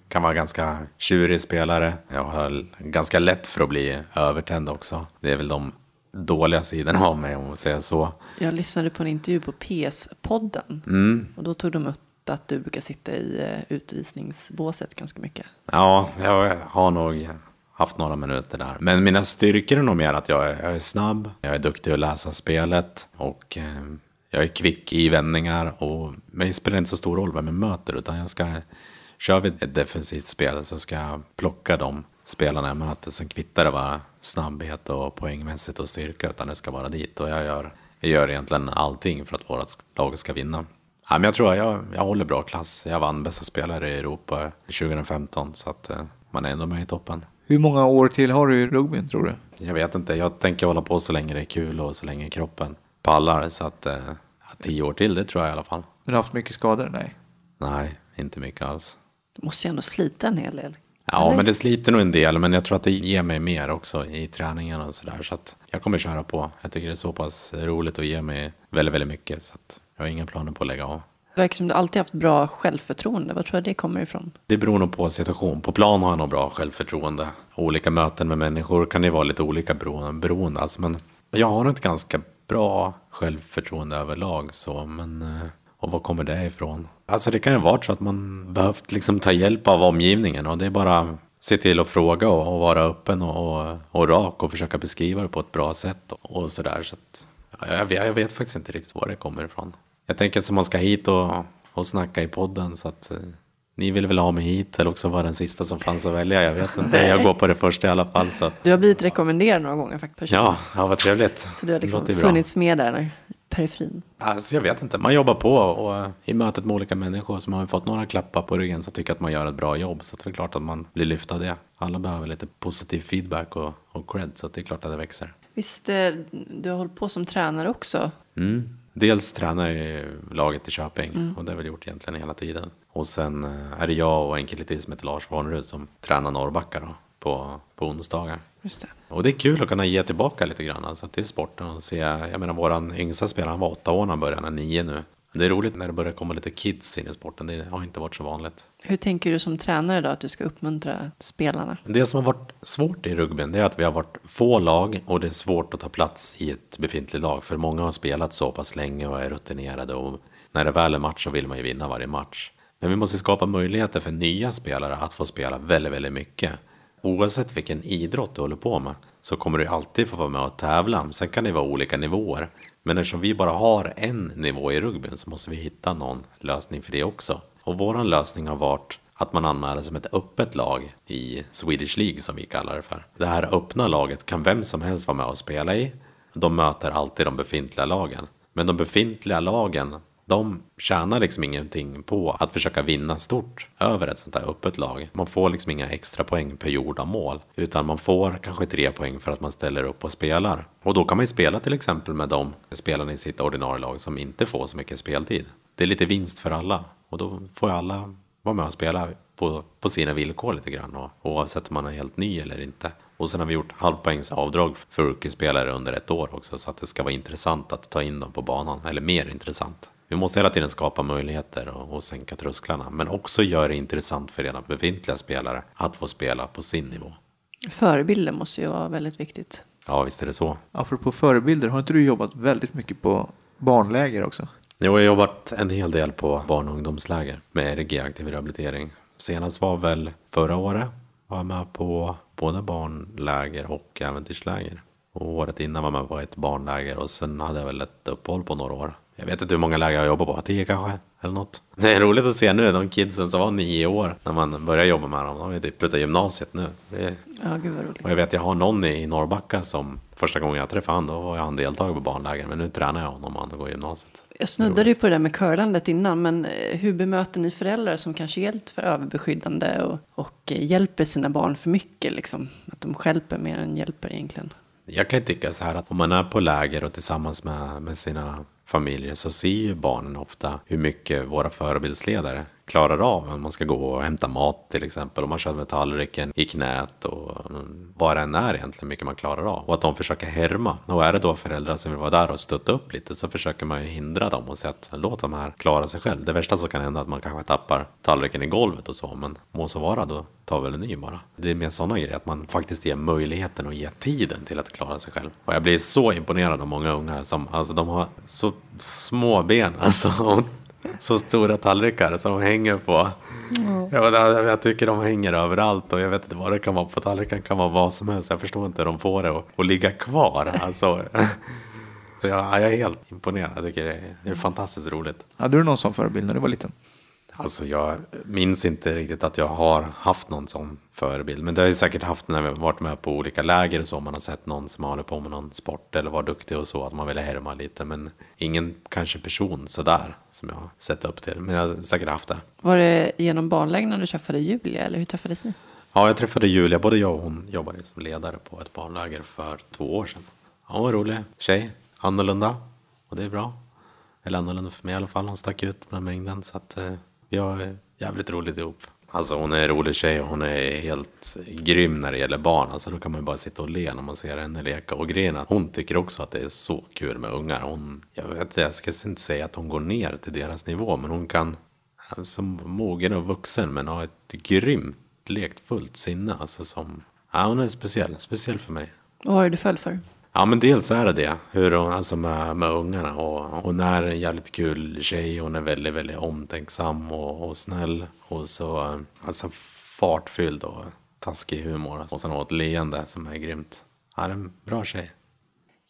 kan vara ganska tjurig spelare. Jag har ganska lätt för att bli övertänd också. Det är väl de dåliga sidorna av mig om man säger så.
Jag lyssnade på en intervju på PS-podden.
Mm.
Och då tog de upp att du brukar sitta i eh, utvisningsbåset ganska mycket.
Ja, jag har nog haft några minuter där. Men mina styrkor är nog mer att jag är, jag är snabb, jag är duktig att läsa spelet och jag är kvick i vändningar. Och, men det spelar inte så stor roll vem jag möter utan jag ska, kör vi ett defensivt spel så ska jag plocka de spelarna jag möter. Sen kvittar det vara snabbhet och poängmässigt och styrka utan det ska vara dit. Och jag gör, jag gör egentligen allting för att vårt lag ska vinna. Ja, men jag tror jag, jag håller bra klass. Jag vann bästa spelare i Europa 2015 så att eh, man är ändå med i toppen.
Hur många år till har du i rugbyn tror du?
Jag vet inte, jag tänker hålla på så länge det är kul och så länge kroppen pallar. Så att eh, tio år till, det tror jag i alla fall.
Men du har haft mycket skador? Nej.
Nej, inte mycket alls.
Du måste ju ändå slita en hel del.
Ja,
Eller?
men det sliter nog en del, men jag tror att det ger mig mer också i träningen och sådär. Så att jag kommer köra på. Jag tycker det är så pass roligt och ger mig väldigt, väldigt mycket. Så att jag har inga planer på att lägga av.
Det verkar som du alltid haft bra självförtroende. Vad tror jag det kommer ifrån?
Det beror nog på situation. På plan har jag nog bra självförtroende. Olika möten med människor kan ju vara lite olika bero- beroende. Alltså, men jag har ett ganska bra självförtroende överlag. Så, men, eh, och var kommer det ifrån? Alltså det kan ju vara så att man behövt liksom ta hjälp av omgivningen. Och det är bara se till att fråga och, och vara öppen och, och, och rak och försöka beskriva det på ett bra sätt. Och, och sådär. Så att, ja, jag, vet, jag vet faktiskt inte riktigt var det kommer ifrån. Jag tänker att man ska hit och, och snacka i podden. Så att eh, ni vill väl ha mig hit eller också vara den sista som fanns att välja. Jag vet inte. Jag går på det första i alla fall. Så
Du har blivit rekommenderad några gånger faktiskt.
ja, ja, vad trevligt.
Så du har liksom
bra.
funnits med där i periferin.
Alltså, jag vet inte, man jobbar på och i mötet med olika människor som har fått några klappar på ryggen så tycker att man gör ett bra jobb. Så det är klart att man blir lyft av det. Alla behöver lite positiv feedback och, och cred så det är klart att det växer.
Visst, eh, du har hållit på som tränare också.
Mm. Dels tränar jag laget i Köping och det har vi gjort egentligen hela tiden. Och sen eh, är det jag och en kille till som heter Lars Warnerud som tränar Norrbacka då, på, på onsdagar.
Just det.
Och det är kul att kunna ge tillbaka lite grann alltså, till sporten och se. Jag menar våran yngsta spelare, han var åtta år när han började, han är nio nu. Det är roligt när det börjar komma lite kids in i sporten, det har inte varit så vanligt.
Hur tänker du som tränare då att du ska uppmuntra spelarna?
Det som har varit svårt i rugbyn det är att vi har varit få lag och det är svårt att ta plats i ett befintligt lag. För många har spelat så pass länge och är rutinerade och när det väl är match så vill man ju vinna varje match. Men vi måste skapa möjligheter för nya spelare att få spela väldigt, väldigt mycket. Oavsett vilken idrott du håller på med så kommer du alltid få vara med och tävla. Sen kan det vara olika nivåer. Men eftersom vi bara har en nivå i rugbyn så måste vi hitta någon lösning för det också. Och våran lösning har varit att man anmäler som ett öppet lag i Swedish League som vi kallar det för. Det här öppna laget kan vem som helst vara med och spela i. De möter alltid de befintliga lagen. Men de befintliga lagen, de tjänar liksom ingenting på att försöka vinna stort över ett sånt här öppet lag. Man får liksom inga extra poäng per gjorda mål. Utan man får kanske tre poäng för att man ställer upp och spelar. Och då kan man ju spela till exempel med de spelarna i sitt ordinarie lag som inte får så mycket speltid. Det är lite vinst för alla. Och då får ju alla vara med och spela på, på sina villkor lite grann. Och, oavsett om man är helt ny eller inte. Och sen har vi gjort halvpoängs avdrag för rookie-spelare under ett år också. Så att det ska vara intressant att ta in dem på banan. Eller mer intressant. Vi måste hela tiden skapa möjligheter och, och sänka trösklarna. Men också göra det intressant för redan befintliga spelare att få spela på sin nivå.
Förebilder måste ju vara väldigt viktigt.
Ja, visst är det så.
Apropå förebilder, har inte du jobbat väldigt mycket på barnläger också?
Jo, Jag har jobbat en hel del på barn och ungdomsläger med RG aktiv rehabilitering. Senast var väl förra året. Var jag med på både barnläger och äventyrsläger. Och året innan var jag med på ett barnläger och sen hade jag väl ett uppehåll på några år. Jag vet inte hur många läger jag jobbar på, tio kanske? Eller något. Det är roligt att se nu, de kidsen som var nio år när man började jobba med dem. De har ju typ slutat gymnasiet nu. Det är...
Ja, gud vad roligt.
Och jag vet, jag har någon i Norrbacka som första gången jag träffade honom, då var han deltagare på barnläger. Men nu tränar jag honom och han går i gymnasiet.
Jag snuddade ju på det där med curlandet innan, men eh, hur bemöter ni föräldrar som kanske är helt för överbeskyddande och, och eh, hjälper sina barn för mycket? Liksom? Att de stjälper mer än hjälper egentligen.
Jag kan ju tycka så här att om man är på läger och tillsammans med, med sina familjer så ser ju barnen ofta hur mycket våra förebildsledare klarar av. Man ska gå och hämta mat till exempel. Om man kör med tallriken i knät och vad det än är egentligen mycket man klarar av. Och att de försöker härma. Och är det då föräldrar som vill vara där och stötta upp lite så försöker man ju hindra dem och säga att låt de här klara sig själv. Det värsta som kan hända är att man kanske tappar tallriken i golvet och så. Men må så vara då tar väl en ny bara. Det är mer sådana grejer att man faktiskt ger möjligheten och ger tiden till att klara sig själv. Och jag blir så imponerad av många unga som alltså de har så små ben alltså. Så stora tallrikar som hänger på. Jag, jag, jag tycker de hänger överallt och jag vet inte vad det kan vara på tallriken. Kan vara vad som helst. Jag förstår inte hur de får det att, att ligga kvar. Alltså. Så jag, jag är helt imponerad. Jag tycker det är, det är fantastiskt roligt.
Hade du någon sån förebild när du var liten?
Alltså jag minns inte riktigt att jag har haft någon sån förebild. Men det har jag säkert haft när vi har varit med på olika läger och så. Man har sett någon som håller på med någon sport eller var duktig och så. Att man ville härma lite. Men ingen kanske person sådär som jag har sett upp till. Men jag har säkert haft det.
Var det genom barnlägren du träffade Julia eller hur träffades ni?
Ja, jag träffade Julia. Både jag och hon jobbade som ledare på ett barnläger för två år sedan. Hon var rolig tjej. Annorlunda. Och det är bra. Eller annorlunda för mig i alla fall. Hon stack ut bland mängden. Så att jag vi har jävligt roligt ihop. Alltså hon är en rolig tjej och hon är helt grym när det gäller barn. Alltså då kan man ju bara sitta och le när man ser henne leka. Och grejen är att hon tycker också att det är så kul med ungar. Hon, jag, vet, jag ska inte säga att hon går ner till deras nivå. Men hon kan, som mogen och vuxen, men ha ett grymt lekfullt sinne. Alltså som, ja hon är speciell, speciell för mig.
Och vad är du föll för?
Ja men dels är det det, hur hon, alltså med, med ungarna. Och hon är en jävligt kul tjej, hon är väldigt, väldigt omtänksam och, och snäll. Och så alltså fartfylld och taskig humor. Och sen har ett leende som är grymt. Ja, är en bra tjej.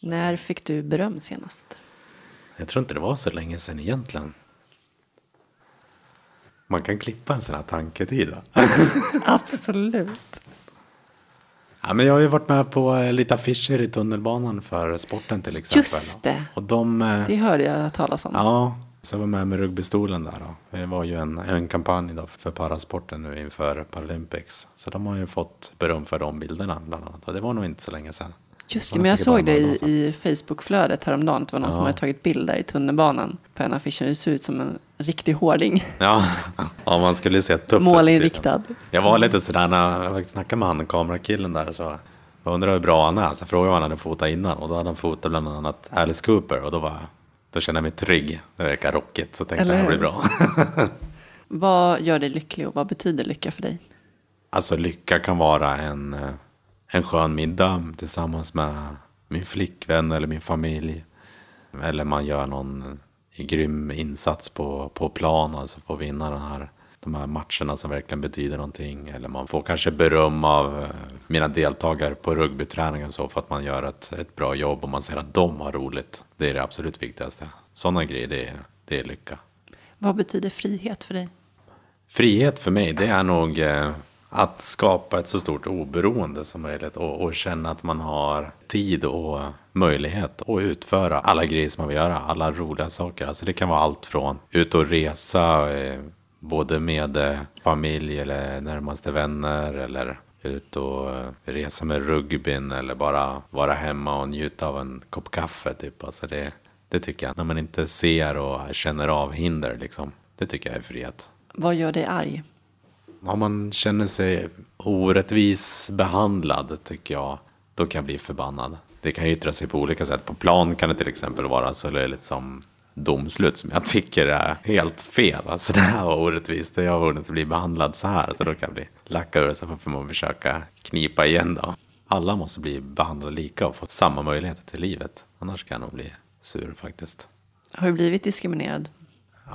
När fick du beröm senast?
Jag tror inte det var så länge sedan egentligen. Man kan klippa en sån här tanketid va?
Absolut.
Ja, men jag har ju varit med på eh, lite affischer i tunnelbanan för sporten till exempel.
Just det.
Och de, eh,
Det hörde jag talas om.
Ja, så jag var med med rugbystolen där. Då. Det var ju en, en kampanj då för parasporten nu inför Paralympics. Så de har ju fått beröm för de bilderna bland annat. Och det var nog inte så länge sedan.
Just det, men jag såg det i, i Facebookflödet häromdagen. Det var någon som
Ja.
hade tagit bilder i tunnelbanan på en affisch. Det såg ut som en riktig hårding.
Ja, ja man skulle se tuff.
Målinriktad.
Jag var lite sådär när jag snackade med han, kamerakillen där. Så jag undrade hur bra han är. Så jag frågade vad han hade fotat innan. Och då hade han fotat bland annat Alice Cooper. Och då, var, då kände jag mig trygg. Det verkar rockigt. Så tänkte
Eller
jag det blir bra.
Vad gör dig lycklig och vad betyder lycka för dig?
Alltså lycka kan vara en, en skön middag tillsammans med min flickvän eller min familj. Eller man gör någon grym insats på, på plan, alltså får vinna den här, de här matcherna som verkligen betyder någonting. Eller man får kanske beröm av eh, mina deltagare på rugbyträningen så för att man gör ett, ett bra jobb och man ser att de har roligt. Det är det absolut viktigaste. Sådana grejer, det är, det är lycka.
Vad betyder frihet för dig?
Frihet för mig, det är nog eh, att skapa ett så stort oberoende som möjligt och, och känna att man har tid och möjlighet att utföra alla grejer som man vill göra, alla roliga saker. Alltså det kan vara allt från ut och resa, eh, både med eh, familj eller närmaste vänner eller ut och eh, resa med rugbyn eller bara vara hemma och njuta av en kopp kaffe. Typ. Alltså det, det tycker jag, när man inte ser och känner av hinder liksom. Det tycker jag är frihet.
Vad gör dig arg?
Om man känner sig orättvis behandlad tycker jag, då kan jag bli förbannad. Det kan yttra sig på olika sätt. På plan kan det till exempel vara så löjligt som domslut som jag tycker är helt fel. Alltså det här var orättvist, jag borde inte bli behandlad så här. Så då kan jag bli lack ur så får man försöka knipa igen då. Alla måste bli behandlade lika och få samma möjligheter till livet. Annars kan nog bli sur faktiskt.
Har du blivit diskriminerad?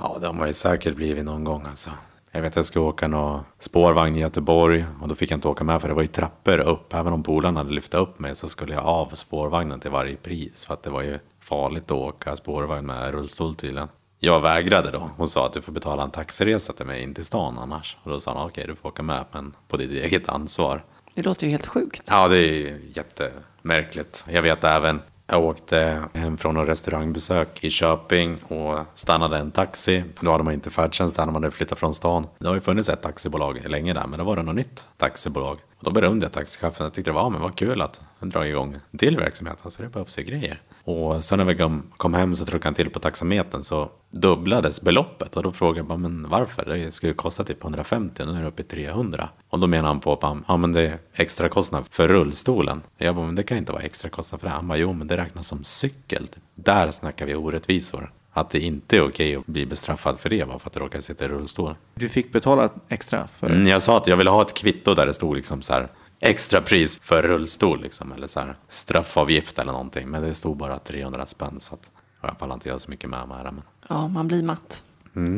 Ja, det har man ju säkert blivit någon gång alltså. Jag vet att jag skulle åka någon spårvagn i Göteborg och då fick jag inte åka med för det var ju trappor upp. Även om polarna hade lyft upp mig så skulle jag av spårvagnen till varje pris. För att det var ju farligt att åka spårvagn med rullstol tydligen. Jag vägrade då och sa att du får betala en taxiresa till mig in till stan annars. Och då sa han okej du får åka med men på ditt eget ansvar.
Det låter ju helt sjukt.
Ja, det är jättemärkligt. Jag vet även, jag åkte hem från en restaurangbesök i Köping och stannade en taxi. Då hade man inte färdtjänst där när man hade flyttat från stan. Det har ju funnits ett taxibolag länge där, men då var det något nytt taxibolag. Och då berömde jag taxichauffören. Jag tyckte det var, ah, men vad kul att han drar igång en till verksamhet. Alltså det behövs ju grejer. Och sen när vi kom, kom hem så tryckte han till på taxametern så dubblades beloppet. Och då frågade jag bara, men varför? Det skulle kosta typ 150 och nu är det uppe i 300. Och då menar han på att ja, men det är extra kostnad för rullstolen. Jag bara, men det kan inte vara extra kostnad för det. Han bara, jo men det räknas som cykel. Typ. Där snackar vi orättvisor. Att det inte är okej att bli bestraffad för det bara för att du råkar sitta i rullstol.
Du fick betala extra för
Mm, jag sa att jag ville ha ett kvitto där det stod liksom så här extra pris för rullstol liksom, eller så här straffavgift eller någonting. Men det stod bara 300 spänn så att jag pallar inte göra så mycket med, det. Men...
Ja, man blir matt.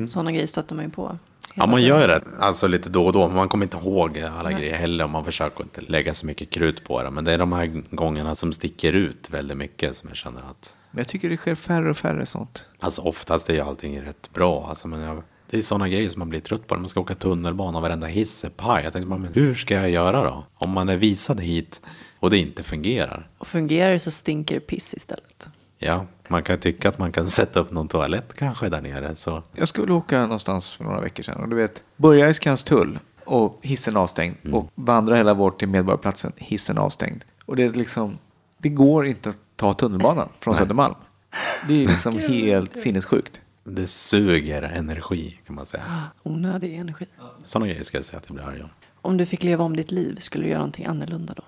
Sådana grejer stöter man ju på.
Ja, man gör det alltså lite då och då. men Man kommer inte ihåg alla grejer heller. och Man försöker inte lägga så mycket krut på det. Men det är de här gångerna som sticker ut väldigt mycket som jag känner att
Men jag tycker det sker färre och färre sånt.
Alltså oftast är ju allting rätt bra. Alltså, men jag, det är sådana grejer som man blir trött på. När man ska åka tunnelbana och varenda hiss är paj. Jag tänkte bara, men hur ska jag göra då? Om man är visad hit och det inte fungerar.
Och fungerar det så stinker det piss istället.
Ja, man kan tycka att man kan sätta upp någon toalett kanske där nere. Så
Jag skulle åka någonstans för några veckor sedan och du vet, börja i Skanstull och hissen avstängd och vandra hela bort till Medborgarplatsen, hissen avstängd. Och det är liksom, det går inte att ta tunnelbanan från Södermalm. Det är liksom helt sinnessjukt.
det suger energi kan man säga.
Onödig energi.
Sådana grejer ska jag säga att jag blir arg om.
Om du fick leva om ditt liv, skulle du göra någonting annorlunda då?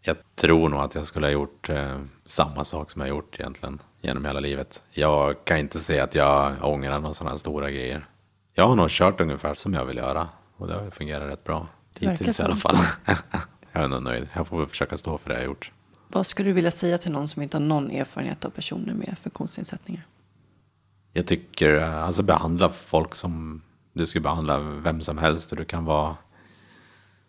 Jag tror nog att jag skulle ha gjort eh, samma sak som jag har gjort egentligen genom hela livet. Jag kan inte säga att jag ångrar några sådana stora grejer. Jag har nog kört ungefär som jag vill göra och det har fungerat rätt bra. Hittills i alla fall. jag är nog nöjd. Jag får väl försöka stå för det jag gjort.
Vad skulle du vilja säga till någon som inte har någon erfarenhet av personer med funktionsnedsättningar?
Jag tycker, eh, alltså behandla folk som du skulle behandla vem som helst och du kan vara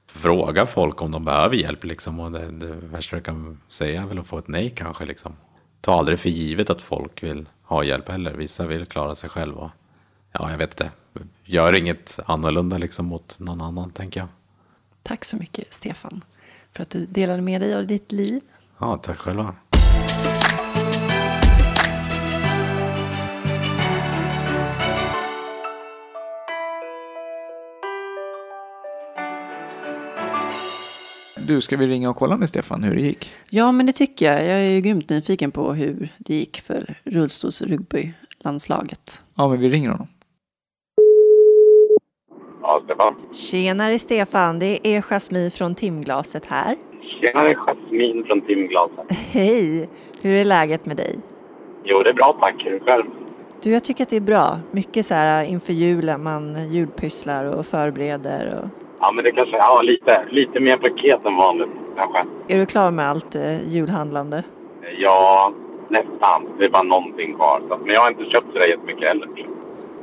Fråga folk om de behöver hjälp liksom och det, det värsta du kan säga är väl att få ett nej kanske liksom. Ta aldrig för givet att folk vill ha hjälp heller. Vissa vill klara sig själva. Ja, jag vet inte. Gör inget annorlunda liksom mot någon annan tänker jag.
Tack så mycket Stefan för att du delade med dig av ditt liv.
Ja, tack själva.
Du, ska vi ringa och kolla med Stefan hur det gick?
Ja, men det tycker jag. Jag är ju grymt nyfiken på hur det gick för rullstolsrugbylandslaget.
Ja, men vi ringer honom.
Ja, Stefan.
Tjenare Stefan, det är Jasmine från Timglaset här.
Tjenare, Jasmin från Timglaset.
Hej! Hur är läget med dig?
Jo, det är bra tack. Hur själv?
Du, jag tycker att det är bra. Mycket så här inför julen, man julpysslar och förbereder. Och...
Ja, men det kanske ja, lite, lite mer paket än vanligt kanske.
Är du klar med allt eh, julhandlande?
Ja, nästan. Det är bara någonting kvar. Så, men jag har inte köpt så där jättemycket heller.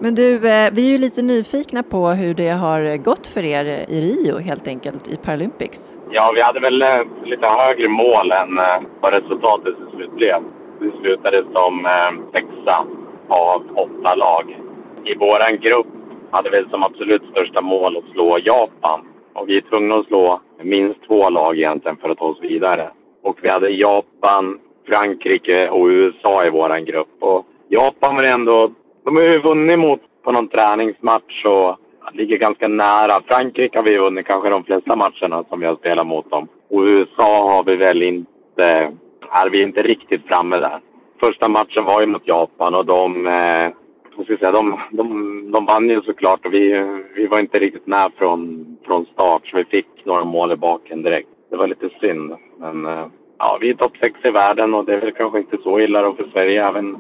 Men du, eh, vi är ju lite nyfikna på hur det har gått för er i Rio helt enkelt i Paralympics.
Ja, vi hade väl eh, lite högre mål än eh, vad resultatet till slut blev. Vi slutade som sexa av åtta lag. I våran grupp hade vi som absolut största mål att slå Japan. Och vi är tvungna att slå minst två lag egentligen för att ta oss vidare. Och vi hade Japan, Frankrike och USA i våran grupp. Och Japan var ändå... De har ju vunnit mot på någon träningsmatch och ligger ganska nära. Frankrike har vi vunnit kanske de flesta matcherna som vi har spelat mot dem. Och USA har vi väl inte... Är vi inte riktigt framme där. Första matchen var ju mot Japan och de... Eh, vad ska jag säga, de, de, de vann ju såklart och vi, vi var inte riktigt med från, från start så vi fick några mål i baken direkt. Det var lite synd. Men eh, ja, vi är topp sex i världen och det är väl kanske inte så illa då för Sverige även,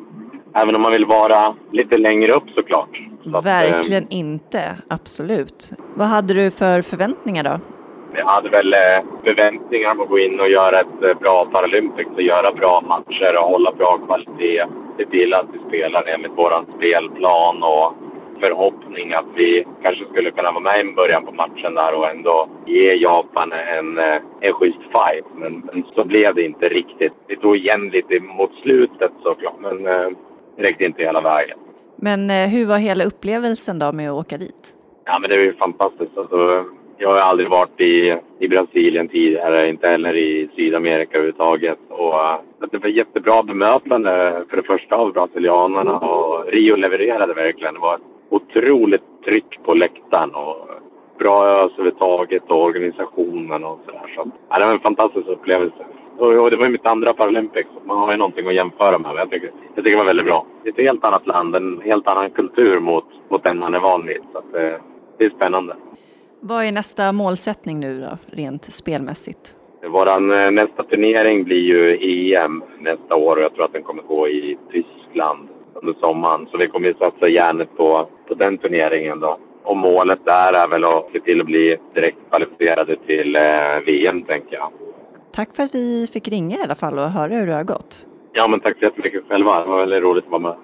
även om man vill vara lite längre upp såklart. Så att, eh,
Verkligen inte, absolut. Vad hade du för förväntningar då?
Jag hade väl eh, förväntningar på att gå in och göra ett eh, bra Paralympics och göra bra matcher och hålla bra kvalitet. Se till att vi spelar enligt våran spelplan och förhoppning att vi kanske skulle kunna vara med i början på matchen där och ändå ge Japan en, eh, en schysst fight. Men, men så blev det inte riktigt. Vi tog igen lite mot slutet såklart, men det räckte inte hela vägen.
Men eh, hur var hela upplevelsen då med att åka dit?
Ja, men det är ju fantastiskt. Alltså, jag har aldrig varit i, i Brasilien tidigare, inte heller i Sydamerika överhuvudtaget. Och, eh, det var jättebra bemötande för det första av brasilianerna och Rio levererade verkligen. Det var ett otroligt tryck på läktaren och bra överhuvudtaget och organisationen och sådär. Så, ja, det var en fantastisk upplevelse. Och, det var ju mitt andra Paralympics. Man har ju någonting att jämföra med. Jag tycker, jag tycker det var väldigt bra. Det är ett helt annat land, en helt annan kultur mot, mot den man är van vid. Så att, eh, det är spännande.
Vad är nästa målsättning nu då, rent spelmässigt?
Vår nästa turnering blir ju EM nästa år och jag tror att den kommer gå i Tyskland under sommaren. Så vi kommer ju satsa järnet på, på den turneringen då. Och målet där är väl att se till att bli direkt kvalificerade till eh, VM, tänker jag.
Tack för att vi fick ringa i alla fall och höra hur det har gått.
Ja, men tack så jättemycket själva. Det var väldigt roligt att vara med.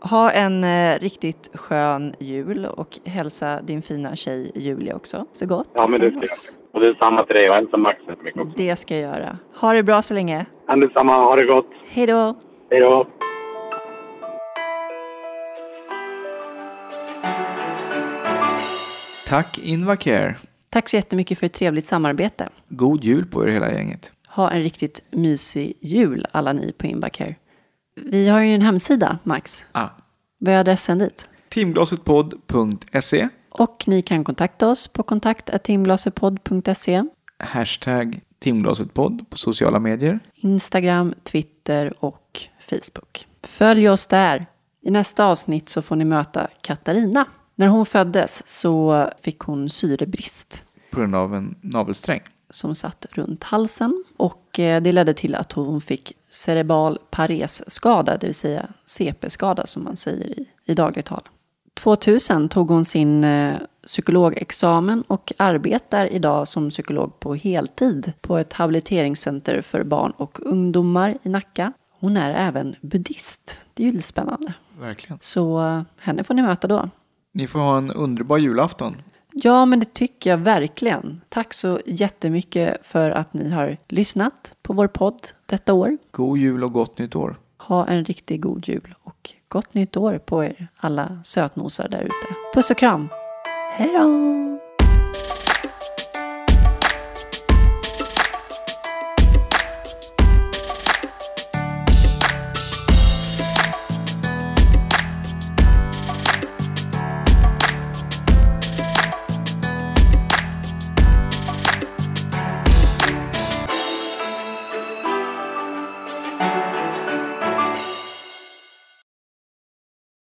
Ha en eh, riktigt skön jul och hälsa din fina tjej Julia också så gott.
Ja, men det ska jag. Och det är samma till dig och hälsa Max mycket också.
Det ska jag göra. Ha det bra så länge.
Ja, detsamma. Ha det gott.
Hej då.
Hej då.
Tack Invacare.
Tack så jättemycket för ett trevligt samarbete.
God jul på er hela gänget.
Ha en riktigt mysig jul alla ni på Invacare. Vi har ju en hemsida, Max.
Ah.
Vad är adressen dit?
Timglasetpodd.se
Och ni kan kontakta oss på kontakt.timglasetpodd.se
Hashtag Timglasetpodd på sociala medier.
Instagram, Twitter och Facebook. Följ oss där. I nästa avsnitt så får ni möta Katarina. När hon föddes så fick hon syrebrist
På grund av en navelsträng.
Som satt runt halsen. Och eh, det ledde till att hon fick cerebral paresskada, det vill säga CP-skada som man säger i, i dagligt tal. 2000 tog hon sin eh, psykologexamen och arbetar idag som psykolog på heltid på ett habiliteringscenter för barn och ungdomar i Nacka. Hon är även buddhist. Det är ju lite spännande.
Verkligen.
Så eh, henne får ni möta då.
Ni får ha en underbar julafton.
Ja, men det tycker jag verkligen. Tack så jättemycket för att ni har lyssnat på vår podd detta år.
God jul och gott nytt år.
Ha en riktigt god jul och gott nytt år på er alla sötnosar där ute. Puss och kram! Hej då!